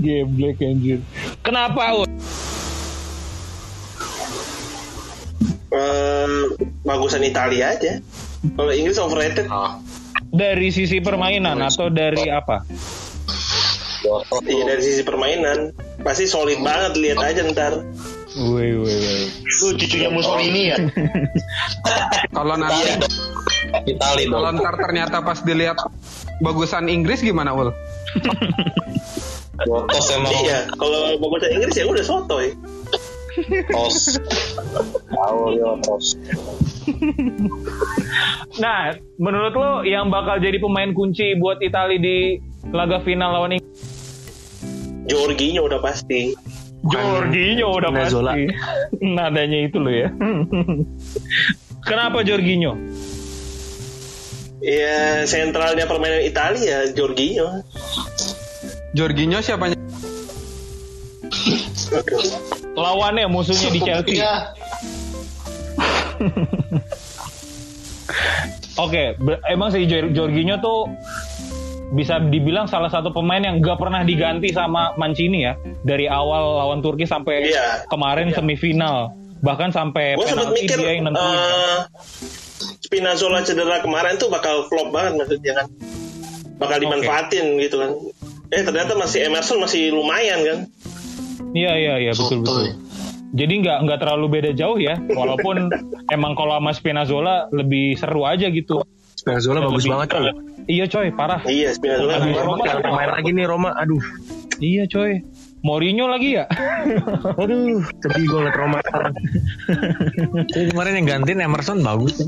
Geblek anjir. Kenapa? Eh, bagusan Italia aja. Kalau Inggris overrated. Oh. Dari sisi permainan atau dari apa? Iya dari sisi permainan pasti solid banget lihat aja ntar. Woi, woi, woi. Lu cucunya Mussolini ya? <laughs> kalau nanti Itali kalau dong. ntar ternyata pas dilihat bagusan Inggris gimana ul? Botos emang. Iya, kalau bagusan Inggris ya udah sotoy. Tos. Tahu dia tos. Nah, menurut lo yang bakal jadi pemain kunci buat Italia di laga final lawan Inggris? Jorginho udah pasti. Jorginho udah Spinazzola. pasti. <laughs> Nadanya itu lo ya. <laughs> Kenapa Jorginho? Ya sentralnya permainan Italia Jorginho. Jorginho siapanya? <laughs> Lawannya musuhnya di Chelsea. Iya. Oke, ber- emang si Jor- Jorginho tuh bisa dibilang salah satu pemain yang gak pernah diganti sama Mancini ya dari awal lawan Turki sampai Iya. kemarin semifinal bahkan sampai Gue sempat penalti mikir dia yang nentuin. eh, Spinazzola cedera kemarin tuh bakal flop banget maksudnya kan. Bakal dimanfaatin gitu kan. Eh ternyata masih Emerson masih lumayan kan. Iya iya iya betul betul. Jadi nggak nggak terlalu beda jauh ya, walaupun <laughs> emang kalau sama Spinazzola lebih seru aja gitu. Spinazzola bagus Lebih- banget coy. Iya coy, parah. Iya Spinazzola. Roma Jangan main lagi nih Roma. Aduh. Iya coy. Mourinho lagi ya? <laughs> Aduh, sedih gue ngeliat Roma sekarang. <laughs> Kemarin yang gantiin Emerson bagus.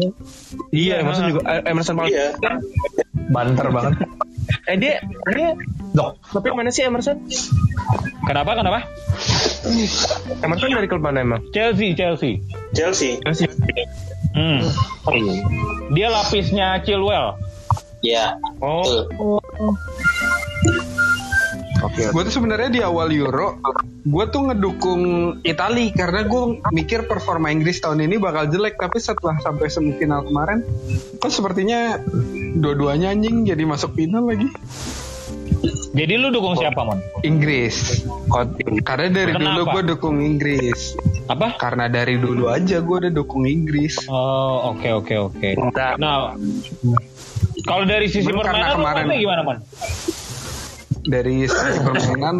Iya, Emerson juga eh, Emerson paling Iya. Banter banget. Eh dia dia Dok. tapi mana sih Emerson? Kenapa kenapa? Emerson dari klub mana emang? Chelsea Chelsea. Chelsea. Masih. Hmm. Dia lapisnya Chilwell. Ya. Oh. Betul. Oke. Gue tuh sebenarnya di awal Euro, gue tuh ngedukung Itali karena gue mikir performa Inggris tahun ini bakal jelek. Tapi setelah sampai semifinal kemarin, kok sepertinya dua-duanya anjing jadi masuk final lagi. Jadi lu dukung siapa mon? Inggris. Karena dari Kenapa? dulu gue dukung Inggris. Apa? Karena dari dulu aja gue udah dukung Inggris. Oh oke oke oke. Bentar. Nah, kalau dari sisi Belum permainan kemarin. gimana mon? Dari sisi <coughs> permainan,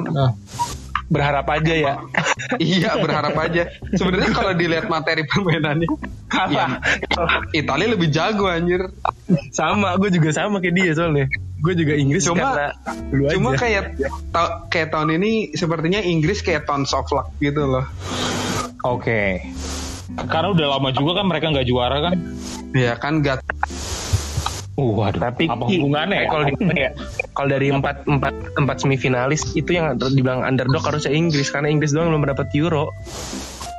Berharap aja ya. <laughs> iya berharap aja. Sebenarnya kalau dilihat materi permainannya, ya, Italia lebih jago anjir. sama, gue juga sama kayak dia soalnya. Gue juga Inggris Cuma- karena dulu aja. Cuma kayak ta- kayak tahun ini sepertinya Inggris kayak tons of luck gitu loh. Oke. Karena udah lama juga kan mereka nggak juara kan? Ya kan gak Uh, waduh. tapi apa hubungannya? ya? Kalau di, <laughs> ya, kalau dari empat empat empat semifinalis itu yang dibilang underdog harusnya Inggris karena Inggris doang belum dapat Euro.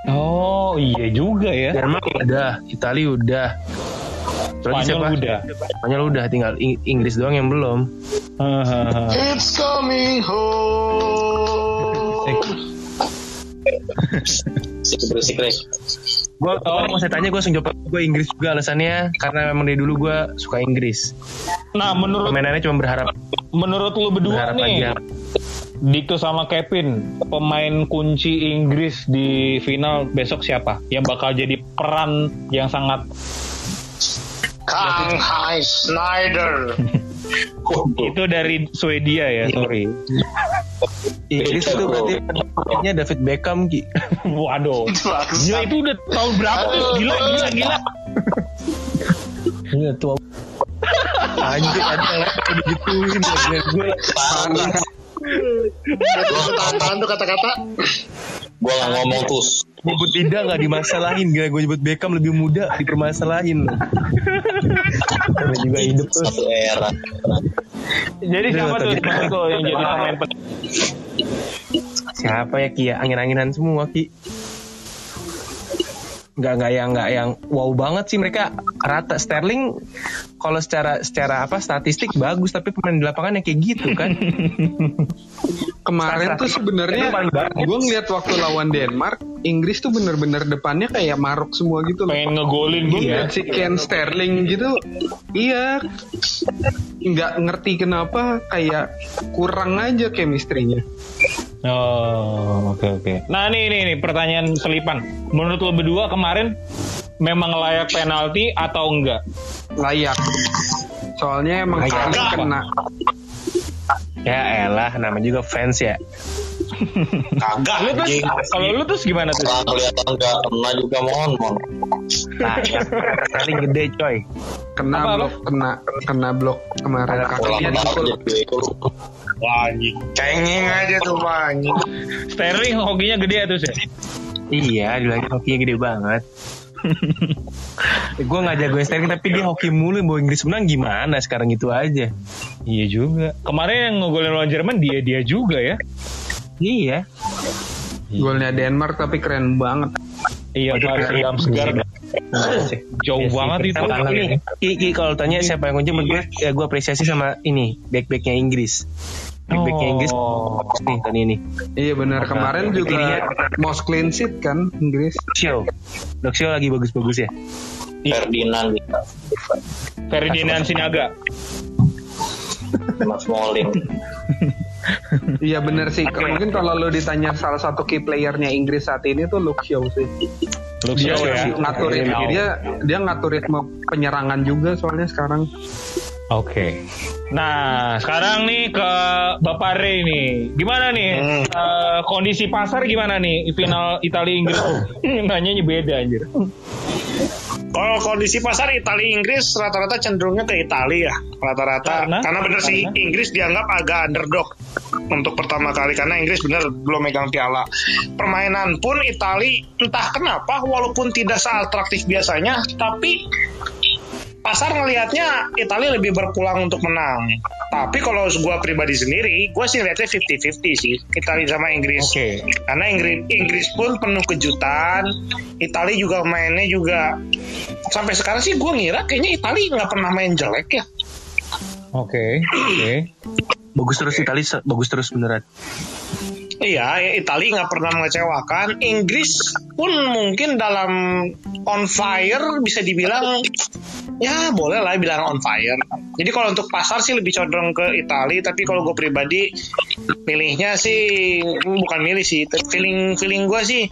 Oh iya juga ya. Jerman udah, Italia udah. Terus Spanyol udah. Spanyol udah, tinggal Ing- Inggris doang yang belum. It's coming home. Berisik berisik Rek. Gue kalau mau saya tanya gue langsung jawab gue Inggris juga alasannya karena memang dari dulu gue suka Inggris. Nah menurut Permainannya cuma berharap menurut lu berdua berharap nih, aja. Dikto sama Kevin, pemain kunci Inggris di final besok siapa? Yang bakal jadi peran yang sangat Kang Hai Snyder. <laughs> itu dari Swedia ya, sorry. Inggris itu berarti penyebabnya David Beckham Ki. <laughs> Waduh. Gila itu udah tahun berapa tuh? Gila, gila, gila. Iya tua. Anjir ada kayak digituin gue gue. Gue tahan-tahan tuh kata-kata. Gua nggak ngomong tuh. nyebut tidak nggak dimasalahin. Gila gue nyebut Beckham lebih muda dipermasalahin. Namanya juga hidup tuh Satu era. Jadi siapa tuh yang jadi pemain penting? siapa ya Kia? Angin-anginan semua Ki nggak nggak yang nggak yang wow banget sih mereka rata Sterling kalau secara secara apa statistik bagus tapi pemain di lapangan yang kayak gitu kan <laughs> Kemarin tuh sebenarnya gue ngeliat waktu lawan Denmark, Inggris tuh bener-bener depannya kayak maruk semua gitu loh. Pengen ngegolin Gue gitu. ngeliat si Ken Sterling gitu, iya nggak ngerti kenapa kayak kurang aja chemistry-nya. Oh, oke oke. Nah, nih nih nih pertanyaan selipan. Menurut lo berdua kemarin memang layak penalti atau enggak? Layak. Soalnya emang Layak. Kena. ya elah nama juga fans ya Kagak. Lu terus kalau lu terus gimana tuh? Orang kelihatan nggak kena juga mohon mohon. nah ya Sterling gede coy Kena Apa, blok, kena kena blok kemarin. Kakinya dipukul. gol. Wah, anjing. Cengeng aja tuh, anjing. Sterling hokinya gede ya terus ya? iya dibilangin hokinya gede banget gue nggak jagoin Sterling tapi dia hoki mulu bawa Inggris menang gimana sekarang itu aja Iya juga. Kemarin yang ngegolin lawan Jerman dia dia juga ya. Iya Golnya Denmark tapi keren banget. Iya, Adam segar. Jauh banget itu. Ini, Ki, Ki, kalau tanya siapa yang kunci menurut gue, ya gue apresiasi sama ini back-backnya Inggris. Back-backnya Inggris Oh. nih tadi ini. Iya benar kemarin juga most clean sheet kan Inggris. Show, Show lagi bagus-bagus ya. Ferdinand gitu. Ferdinand Sinaga. Mas Smalling. <laughs> Iya benar sih. Mungkin kalau lo ditanya salah satu key playernya Inggris saat ini tuh Luke Shaw sih. Luke Shaw ya. ngatur ritme dia dia ngatur ritme penyerangan juga soalnya sekarang. Oke. Nah, sekarang nih ke Bapak Ray nih. Gimana nih Hmm. eh, kondisi pasar gimana nih final Italia Inggris? <laughs> Nanyanya beda anjir. Kalau kondisi pasar Italia Inggris rata-rata cenderungnya ke Italia ya. Rata-rata Karena? karena, bener sih? Inggris dianggap agak underdog untuk pertama kali karena Inggris bener belum megang piala. Permainan pun Italia entah kenapa walaupun tidak seatraktif biasanya tapi pasar ngelihatnya Italia lebih berpulang untuk menang. Tapi kalau gue pribadi sendiri, gue sih lihatnya 50-50 sih Italia sama Inggris. Oke. Karena Inggris, Inggris pun penuh kejutan. Italia juga mainnya juga sampai sekarang sih gue ngira kayaknya Italia nggak pernah main jelek ya. Oke. Oke. Bagus terus Italia, bagus terus beneran. Iya, ya, Italia nggak pernah mengecewakan. Inggris pun mungkin dalam on fire bisa dibilang ya boleh lah bilang on fire. Jadi kalau untuk pasar sih lebih condong ke Italia, tapi kalau gue pribadi pilihnya sih bukan milih sih, feeling feeling gue sih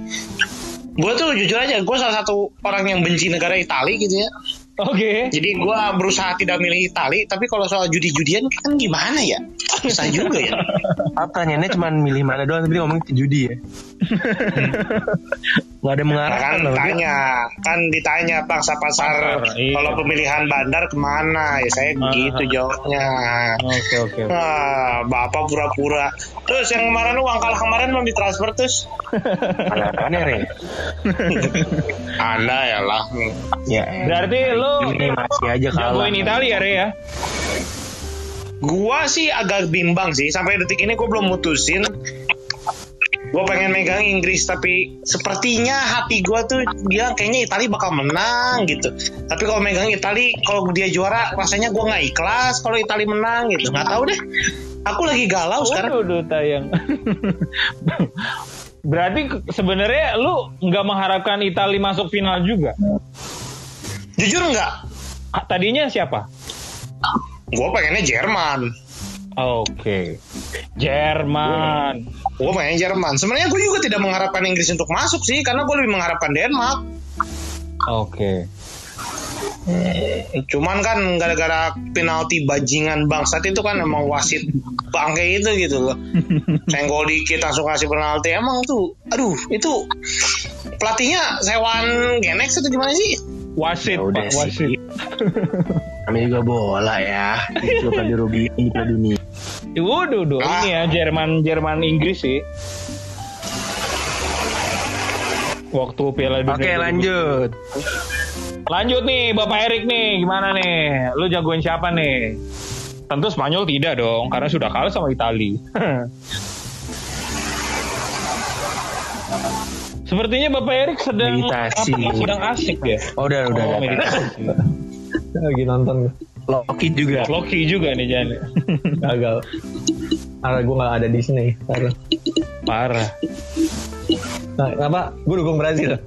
gue tuh jujur aja gue salah satu orang yang benci negara Italia gitu ya. Oke. Jadi gue berusaha tidak milih Italia, tapi kalau soal judi-judian kan gimana ya? Susah juga ya. Apa pertanyaannya cuma milih mana doang tapi dia ngomong itu judi ya. Gak ada Nah, mengarahkan kan loh. dia. ditanya, kan ditanya bangsa pasar Pasar, iya. kalau pemilihan bandar ke mana? Ya saya begitu jawabnya. Oke oke. oke. Ah, bapak pura-pura. Terus yang kemarin lu uang kalah kemarin belum ditransfer terus? <laughs> Ada apaan ya? Anda ya lah. Ya, Berarti lu ini masih aja kalah. jagoin Italia Ray ya? Gua sih agak bimbang sih sampai detik ini gua belum mutusin. Gue pengen megang Inggris tapi sepertinya hati gua tuh bilang kayaknya Italia bakal menang gitu. Tapi kalau megang Italia kalau dia juara rasanya gua nggak ikhlas kalau Italia menang gitu. Nggak tahu deh. Aku lagi galau sekarang. Waduh, tayang. Berarti sebenarnya lu nggak mengharapkan Italia masuk final juga? Jujur nggak? Ah, Tadinya siapa? Gue pengennya Jerman. Oke. Jerman. Gue pengen Jerman. Sebenarnya gue juga tidak mengharapkan Inggris untuk masuk sih, karena gue lebih mengharapkan Denmark. Oke. Cuman kan gara-gara penalti bajingan bangsat itu kan emang wasit bangke itu gitu loh. <laughs> Senggol dikit langsung kasih penalti. Emang tuh, aduh itu pelatihnya sewaan Genex atau gimana sih? Wasit, Ya Pak, wasit. Namanya juga bola ya. Itu kan dirugiin di Piala Dunia. Waduh, duh, ini ya Jerman Jerman Inggris sih. Waktu Piala Dunia. Oke lanjut. Lanjut nih Bapak Erik nih, gimana nih? Lu jagoin siapa nih? Tentu Spanyol tidak dong, karena sudah kalah sama Itali. <laughs> Sepertinya Bapak Erik sedang Meditasi. apa, sedang asik ya. Oh udah udah. Oh, udah. meditasi. lagi nonton Loki juga. Loki juga nih Jan. gagal karena gue nggak ada Disney sekarang Parah. nah, kenapa gue dukung Brazil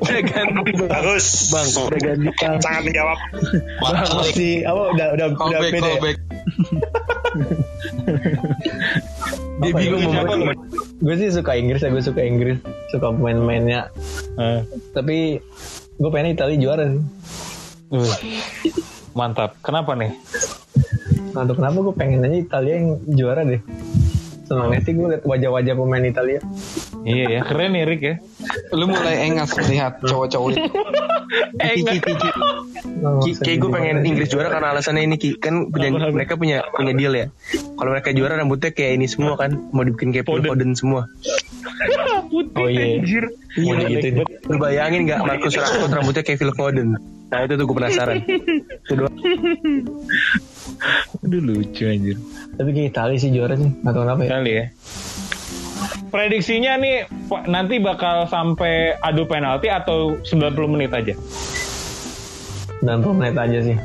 Udah ganti bang. Bagus. Bang, udah ganti bang. Sangat menjawab. Nih. si apa udah udah udah callback. <laughs> Dia Apa ya? bingung mau gue sih suka Inggris ya gue suka Inggris suka pemain-pemainnya Eh, tapi gue pengen Italia juara sih wih. Mantap. Kenapa nih? Nah, tuh kenapa gue pengen aja Italia yang juara deh senangnya sih gue liat wajah-wajah pemain Italia Iya ya, keren nih Rick ya. Lu mulai engas melihat cowok-cowok itu. Ki, Ki, <laughs> Ki, kayak gue pengen Inggris juara karena alasannya ini Ki kan punya, mereka punya punya deal ya. Kalau mereka juara rambutnya kayak ini semua kan mau dibikin kayak Phil Foden. Semua. putih Oh, iya. anjir. Mau Iya, digituin. Lu bayangin gak Marcus Rashford rambutnya kayak Phil Foden? Nah itu tuh gue penasaran. Itu doang. <laughs> Aduh lucu anjir. tapi kayak Italia sih juara sih atau kenapa ya Kali ya. Prediksinya nih Pak, nanti bakal sampai adu penalti atau 90 menit aja? 90 menit aja sih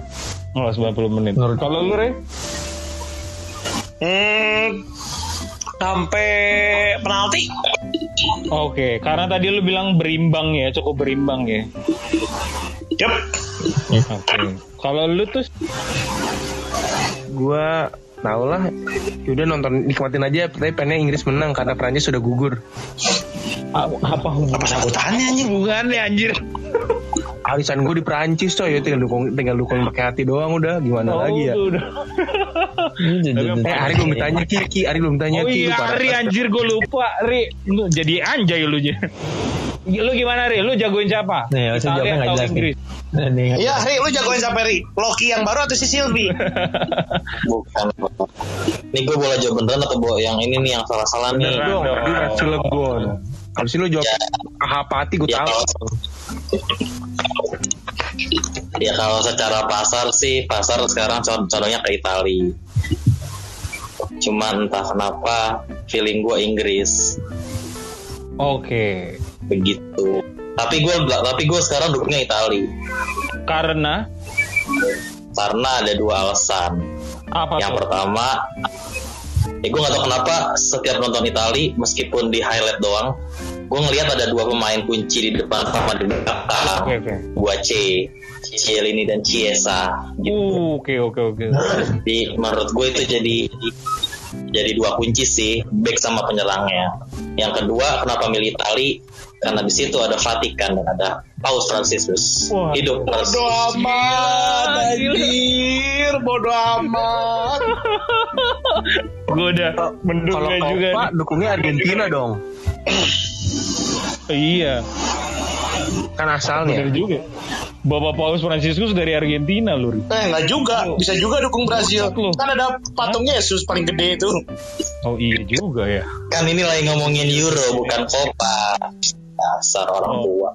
Oh, 90 menit. Menurut- Kalau lu, Re? Hmm, sampai penalti. Oke, karena tadi lu bilang berimbang ya, cukup berimbang ya. Yup. Oke. Kalau lu tuh Gue tau lah. Yaudah nonton nikmatin aja. Tapi pengennya Inggris menang karena Prancis sudah gugur. apa, apa hubungannya? Apa sambutannya anjing? Hubungannya anjir. Arisan gue di Prancis coy. Ya tinggal dukung tinggal dukung pakai hati doang udah. Gimana Oh, lagi ya? udah. <laughs> Eh Ari belum ditanya Ki, Ki Ari belum tanya Oh Ki. iya, Lu parah. Ri anjir gue lupa, Ri. Lu jadi anjay lu. J. Lu gimana, Ri? Lu jagoin siapa? Nih, Italia jawabnya atau jelas. Inggris? Nih, Iya, Ri, lu jagoin siapa Ri? Loki yang baru atau si Sylvie? <laughs> Bukan. Ini gue boleh jawab beneran atau bo- yang ini nih yang salah-salah nih. Beneran. dong, dia Cilegon. Habis itu lu jawab ah, apa hati gue Ya tahu. kalau ya kalau secara pasar sih pasar sekarang con- condongnya ke Itali. Cuman entah kenapa feeling gue Inggris Oke. Begitu. Tapi gue tapi gue sekarang dukungnya Itali Karena karena ada dua alasan. apa Yang tuh? pertama, ya gue gak tau kenapa setiap nonton Itali meskipun di highlight doang, gue ngelihat ada dua pemain kunci di depan sama di belakang. Oke. Gua C, Cielini dan Chiesa. Gitu. Oke, oke, oke. Jadi menurut gue itu jadi jadi dua kunci sih, back sama penyerangnya. Yang kedua, kenapa milih Itali? Karena di situ ada Vatikan dan ada Paus Franciscus. Wah. Hidup Franciscus. Bodo amat, anjir. Bodo amat. <laughs> Gue udah Kalau mendukungnya juga. Copa nih. dukungnya Argentina dong. Iya, Kan asalnya. bener juga. Bapak Paus Franciscus dari Argentina, Lur. Eh, enggak juga. Bisa juga dukung Brazil. Loh. Kan ada patung Yesus paling gede itu. Oh iya juga ya. Kan ini lagi ngomongin Euro bukan Copa. Dasar orang Oh. tua.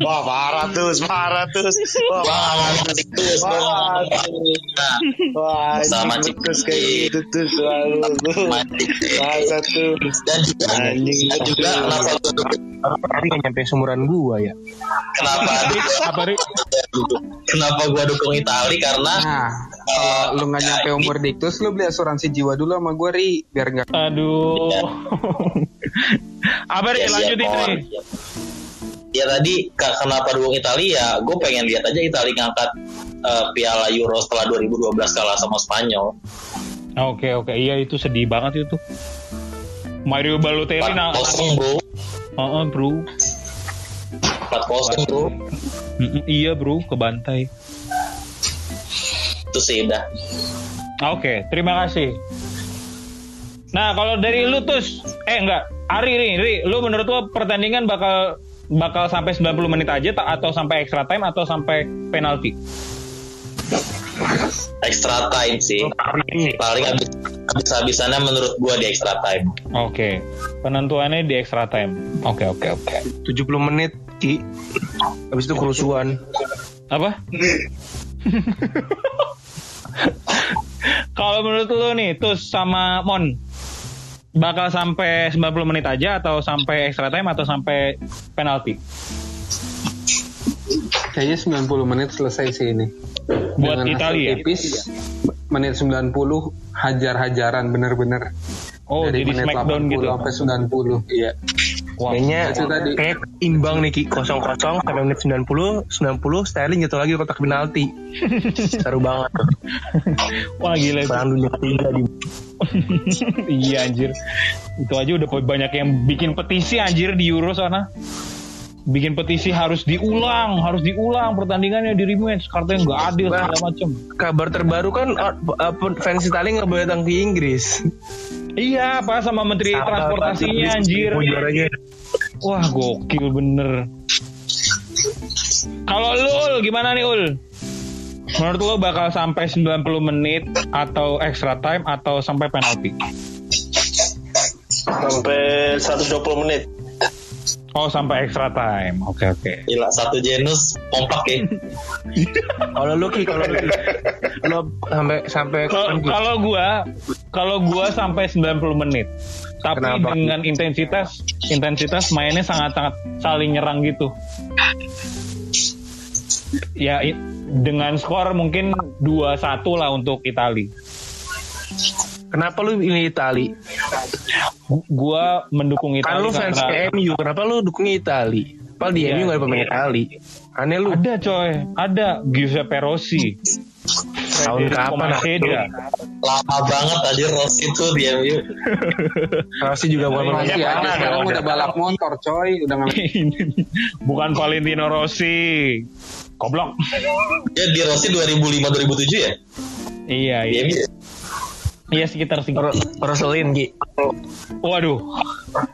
Wah, parah tuh, parah tuh. Wah, Wah, Franciscus. Wah, Sama anjing, Cik terus kayak gitu tuh selalu. Masa tuh. Dan juga, Anjing. dan juga kenapa Tapi gak nyampe seumuran gua ya. kenapa <laughs> Apa? Kenapa gue dukung Itali karena Nah, kalau lu nggak nyampe umur diktus, lu beli asuransi jiwa dulu sama gue, Ri. Biar nggak Aduh. <laughs> Apa, Ri? Ya, Lanjutin. Ri. Ya tadi kenapa dukung Italia? Gue pengen lihat aja Italia ngangkat eh, Piala Euro setelah 2012 kalah sama Spanyol. Oke, oke. Iya, itu sedih banget itu. Mario Balotelli nah. 4-0 bro, Heeh, bro. 4-0 bro. Mm-mm, iya, bro, kebantai. Itu sih udah. Oke, terima kasih. Nah, kalau dari lu Tus, eh enggak, Ari nih, Ri, lu menurut lu pertandingan bakal bakal sampai 90 menit aja ta- atau sampai extra time atau sampai penalti? extra time sih. Paling habis habis-habisannya menurut gua di extra time. Oke. Penentuannya di extra time. Oke oke oke. 70 menit Ki Habis itu kerusuhan Apa? <laughs> Kalau menurut lu nih, Tus sama Mon bakal sampai 90 menit aja atau sampai extra time atau sampai penalti? Kayaknya 90 menit selesai sih ini. Buat Dengan hasil Italia. tipis menit 90 hajar-hajaran bener-bener. Oh, Dari jadi menit smackdown 80 gitu. sampai 90. Iya. Wah, Kayaknya itu tadi. kayak imbang nih Ki 0-0 sampai menit 90 90 Sterling jatuh lagi kotak penalti <laughs> Seru banget tuh wah gila itu. Perang dunia ketiga di <laughs> iya anjir. Itu aja udah banyak yang bikin petisi anjir di Euro sana. Bikin petisi harus diulang, harus diulang pertandingannya di rematch. Katanya nggak adil segala macem. Kabar terbaru kan uh, uh, fans Italia nggak boleh datang ke Inggris Iya, apa sama Menteri Transportasinya anjir. Juaranya. Wah, gokil bener. Kalau lu Ul, gimana nih Ul? Menurut lu bakal sampai 90 menit atau extra time atau sampai penalti? Sampai 120 menit. Oh, sampai extra time. Oke, oke. Gila satu genus kompak ya. Kalau lu Ki, kalau lu Ki. Lu sampai sampai Kalau kalau gua kalau gua sampai 90 menit. Tapi Kenapa? dengan intensitas intensitas mainnya sangat-sangat saling nyerang gitu. Ya dengan skor mungkin 2-1 lah untuk Itali. Kenapa lu ini Itali? Gua mendukung Kan Itali lu fans karena ke MU, kenapa lu dukungnya Itali? Padahal di Iya, MU gak ada pemain iya. Itali. Aneh lu. ada coy, ada Giuseppe Rossi. Tahun kapan, Maceda. Lama banget tadi Rossi tuh di MU. <laughs> Rossi juga bukan pemain ada mana sekarang ada. udah balap motor coy, udah <laughs> Bukan Valentino Rossi. Goblok. Dia di Rossi 2005 2007 ya? Iya, Di iya. Iya sekitar segitu. Roselin Ki. Waduh,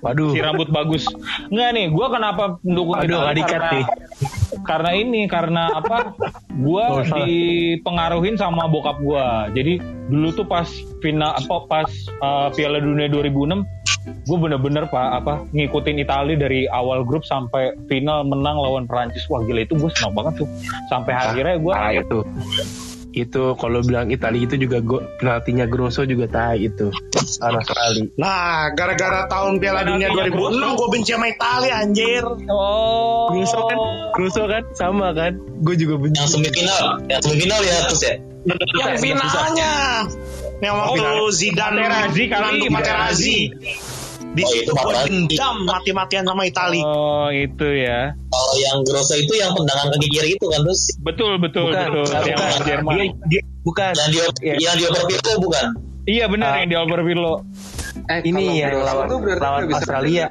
Waduh. si rambut bagus. Enggak nih, gua kenapa mendukung Aduh, Itali nggak dikat karena, nih. karena ini karena apa? Gua dipengaruhin sama bokap gua. Jadi dulu tuh pas final apa pas uh, Piala Dunia 2006 gue bener-bener pak apa ngikutin Italia dari awal grup sampai final menang lawan Prancis wah gila itu gue senang banget tuh sampai akhirnya gue Ah itu. Itu kalau bilang Itali itu juga go, penaltinya Grosso juga tai itu. Parah sekali. Nah, gara-gara tahun Piala Dunia Penaltinya 2006 gue benci sama Italia anjir. oh Grosso kan, Grosso kan sama kan. Gue juga benci. Yang semifinal, yang semifinal ya terus ya. Yang finalnya. Yang waktu Oh, Zidane Materazzi kali, menantu Materazzi. Di Oh, situ itu gue dendam mati-matian sama Italia. oh itu ya Kalau yang Grosso itu yang tendangan kaki kiri itu kan terus betul betul Bukan, betul bukan, yang lawan Jerman Dia, dia, bukan. yang di Iya. yang di over Pirlo bukan? iya benar Ah. yang di Albert Pirlo Eh, Ini kalau yang Grosso lawan, lawan Australia.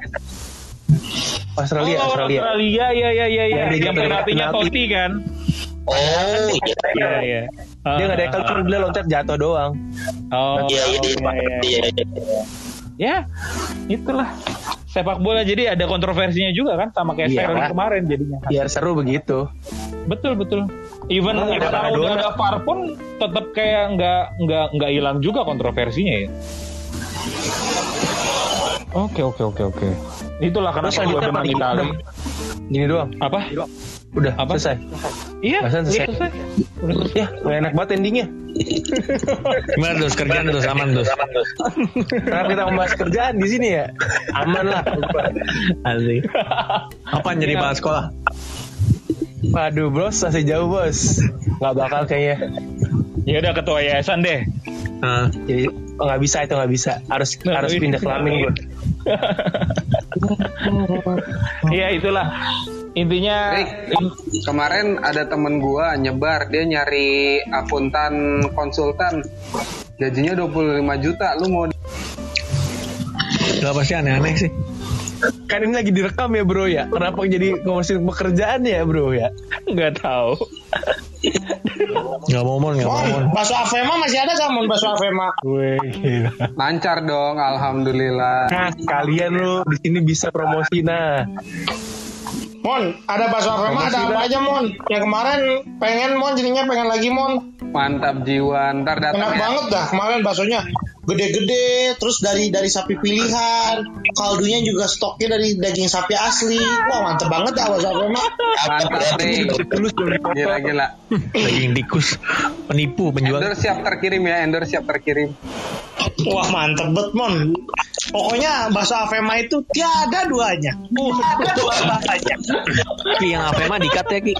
Australia, oh, Australia. Australia ya ya ya ya Yang penaltinya penalti. Totti kan Oh iya. iya iya Dia nggak ada Ah, tackle, dia loncat jatuh doang. oh Iya iya iya. Ya itulah. Sepak bola jadi ada kontroversinya juga kan sama kayak Iya. Sterling kemarin jadinya. Biar seru begitu. betul betul. Even Oh, ada sekarang udah ada VAR pun tetap kayak nggak nggak nggak hilang juga kontroversinya ya. Oke oke oke oke. Itulah Terus kenapa gue selanjutnya? Itali. Gini doang. apa Udah, Apa? selesai. iya Bahasan iya, selesai. Udah selesai. Ya, gak enak banget endingnya. Gimana terus kerjaan terus aman terus. Kenapa kita membahas kerjaan di sini ya? Aman lah. Asik. Apa jadi bahas sekolah? Waduh bros, masih jauh bos. Gak bakal kayaknya. ya udah ketua yayasan deh Nah, Jadi oh, nggak bisa itu nggak bisa. Harus Nah, harus iya. pindah kelamin gue. Iya itulah intinya Rick, kemarin ada temen gua nyebar dia nyari akuntan konsultan gajinya 25 juta lu mau gak pasti aneh-aneh sih. Kan ini lagi direkam ya bro ya. Kenapa jadi ngomongin pekerjaan ya bro ya? nggak tahu Gak mau mon, gak mau mon. Bakso Avema masih ada kan Mon bakso Avema? Wih, gila. lancar dong alhamdulillah Nah, kalian lu di sini bisa promosi nah. Mon, ada bakso Avema ada apa aja Mon? Yang kemarin pengen Mon, jadinya pengen lagi Mon. Mantap jiwa. Ntar datang Enak ya. banget dah kemarin baksonya. Gede-gede, terus dari dari sapi pilihan, kaldunya juga stoknya dari daging sapi asli. Wah mantep banget dah bakso Avema. Mantap nih. Gila gila. Daging tikus. Penipu penjual. Endor siap terkirim ya. Endor siap terkirim. Wah mantep banget Mon. Pokoknya bakso Avema itu tiada duanya. Tiada <laughs> duanya. Ki yang apa emang dikat ya Ki?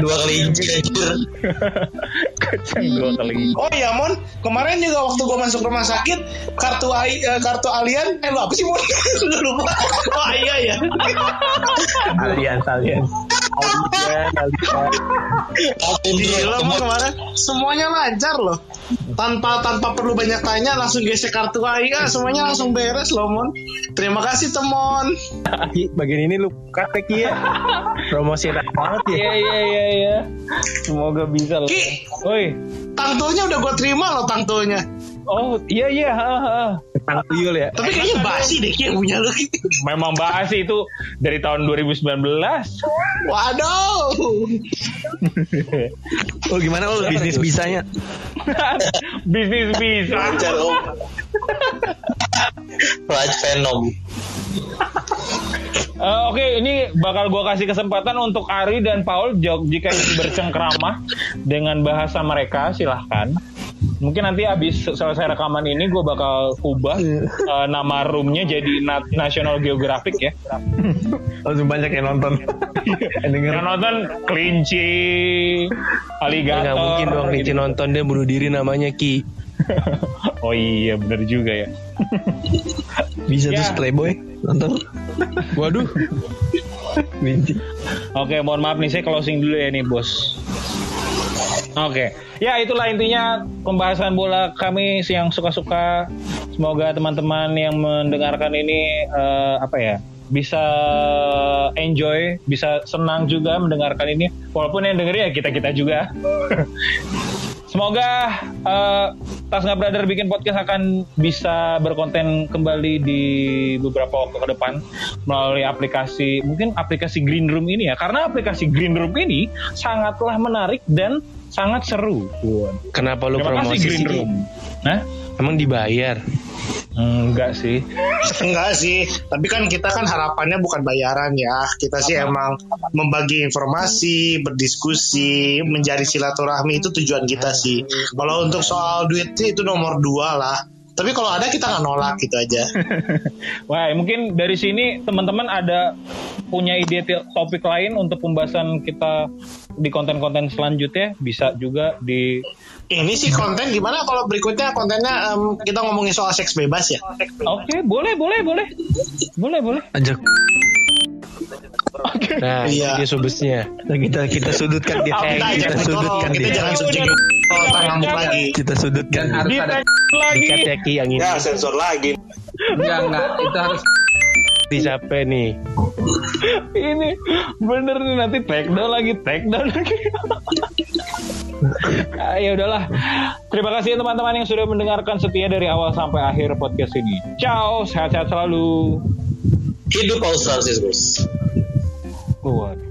Dua kali inci anjir. Kacang dua kali. Oh iya Mon, kemarin juga waktu gua masuk rumah sakit kartu AI, eh, kartu alien, eh lu apa sih Mon? <laughs> Lupa. Oh iya ya. Alian, alian. Gila Mon kemarin semuanya lancar loh. Tanpa tanpa perlu banyak tanya langsung gesek kartu AI, ah, semuanya langsung beres loh Mon. Terima kasih Temon. Ki, bagian ini lu kata Ki ya. Promosi enak banget ya. Iya iya iya iya. Semoga bisa lah. Ki, Oi. tangtonya udah gua terima loh tangtonya. Oh iya iya. Tentang tuyul ya. Tapi kayaknya basi deh Ki yang punya lu. Memang bahas itu dari tahun 2019. Waduh. Oh gimana oh bisnis bisanya? <laughs> Bisnis bisa. Lancar om. Raj Venom. Eh, Oke, ini bakal gua kasih kesempatan untuk Ari dan Paul jika ingin bercengkrama dengan bahasa mereka, silahkan. Mungkin nanti habis selesai rekaman ini gue bakal ubah eh, nama roomnya jadi Na- National Geographic ya. Langsung banyak yang nonton. <laughs> yang nonton kelinci, aligator. nggak mungkin dong gitu. Nici nonton dia bunuh diri namanya Ki. <laughs> oh iya, bener juga ya. <laughs> Bisa Ya. terus playboy nonton. Waduh. Oke, mohon maaf nih saya closing dulu ya nih, Bos. Oke. Ya, itulah intinya pembahasan bola kami yang suka-suka. Semoga teman-teman yang mendengarkan ini eh, apa ya? bisa enjoy, bisa senang juga mendengarkan ini. Walaupun yang dengerin ya kita-kita juga. <laughs> Semoga eh, Tasga Brother bikin podcast akan bisa berkonten kembali di beberapa waktu ke depan melalui aplikasi mungkin aplikasi Green Room ini ya karena aplikasi Green Room ini sangatlah menarik dan sangat seru. Kenapa lu kasih promosi Green? Room. Nah, Emang dibayar? enggak sih. Enggak sih, tapi kan kita kan harapannya bukan bayaran ya. Kita sih emang membagi informasi, berdiskusi, menjadi silaturahmi itu tujuan kita sih. Kalau untuk soal duit sih itu nomor dua lah. Tapi kalau ada kita nggak nolak gitu aja. <laughs> Wah, mungkin dari sini teman-teman ada punya ide topik lain untuk pembahasan kita di konten-konten selanjutnya bisa juga di Ini sih konten gimana kalau berikutnya kontennya em, kita ngomongin soal seks bebas ya? Oke, boleh, boleh, boleh. Boleh, boleh. Ajak Nah, Iya. dia subesnya. Nah, kita kita sudutkan dia. Oh, Kita kita sudutkan kita dia. jangan subjek kalau ngamuk lagi. Kita sudutkan. Harus ada lagi. Dikat ya yang ini. Ya sensor lagi. enggak enggak itu harus di siapa nih. <laughs> Ini bener nih nanti take down lagi take down lagi. <laughs> Ah, ya udahlah. Terima kasih teman-teman yang sudah mendengarkan setia dari awal sampai akhir podcast ini. Ciao sehat-sehat selalu. Hidup Australia terus Waduh.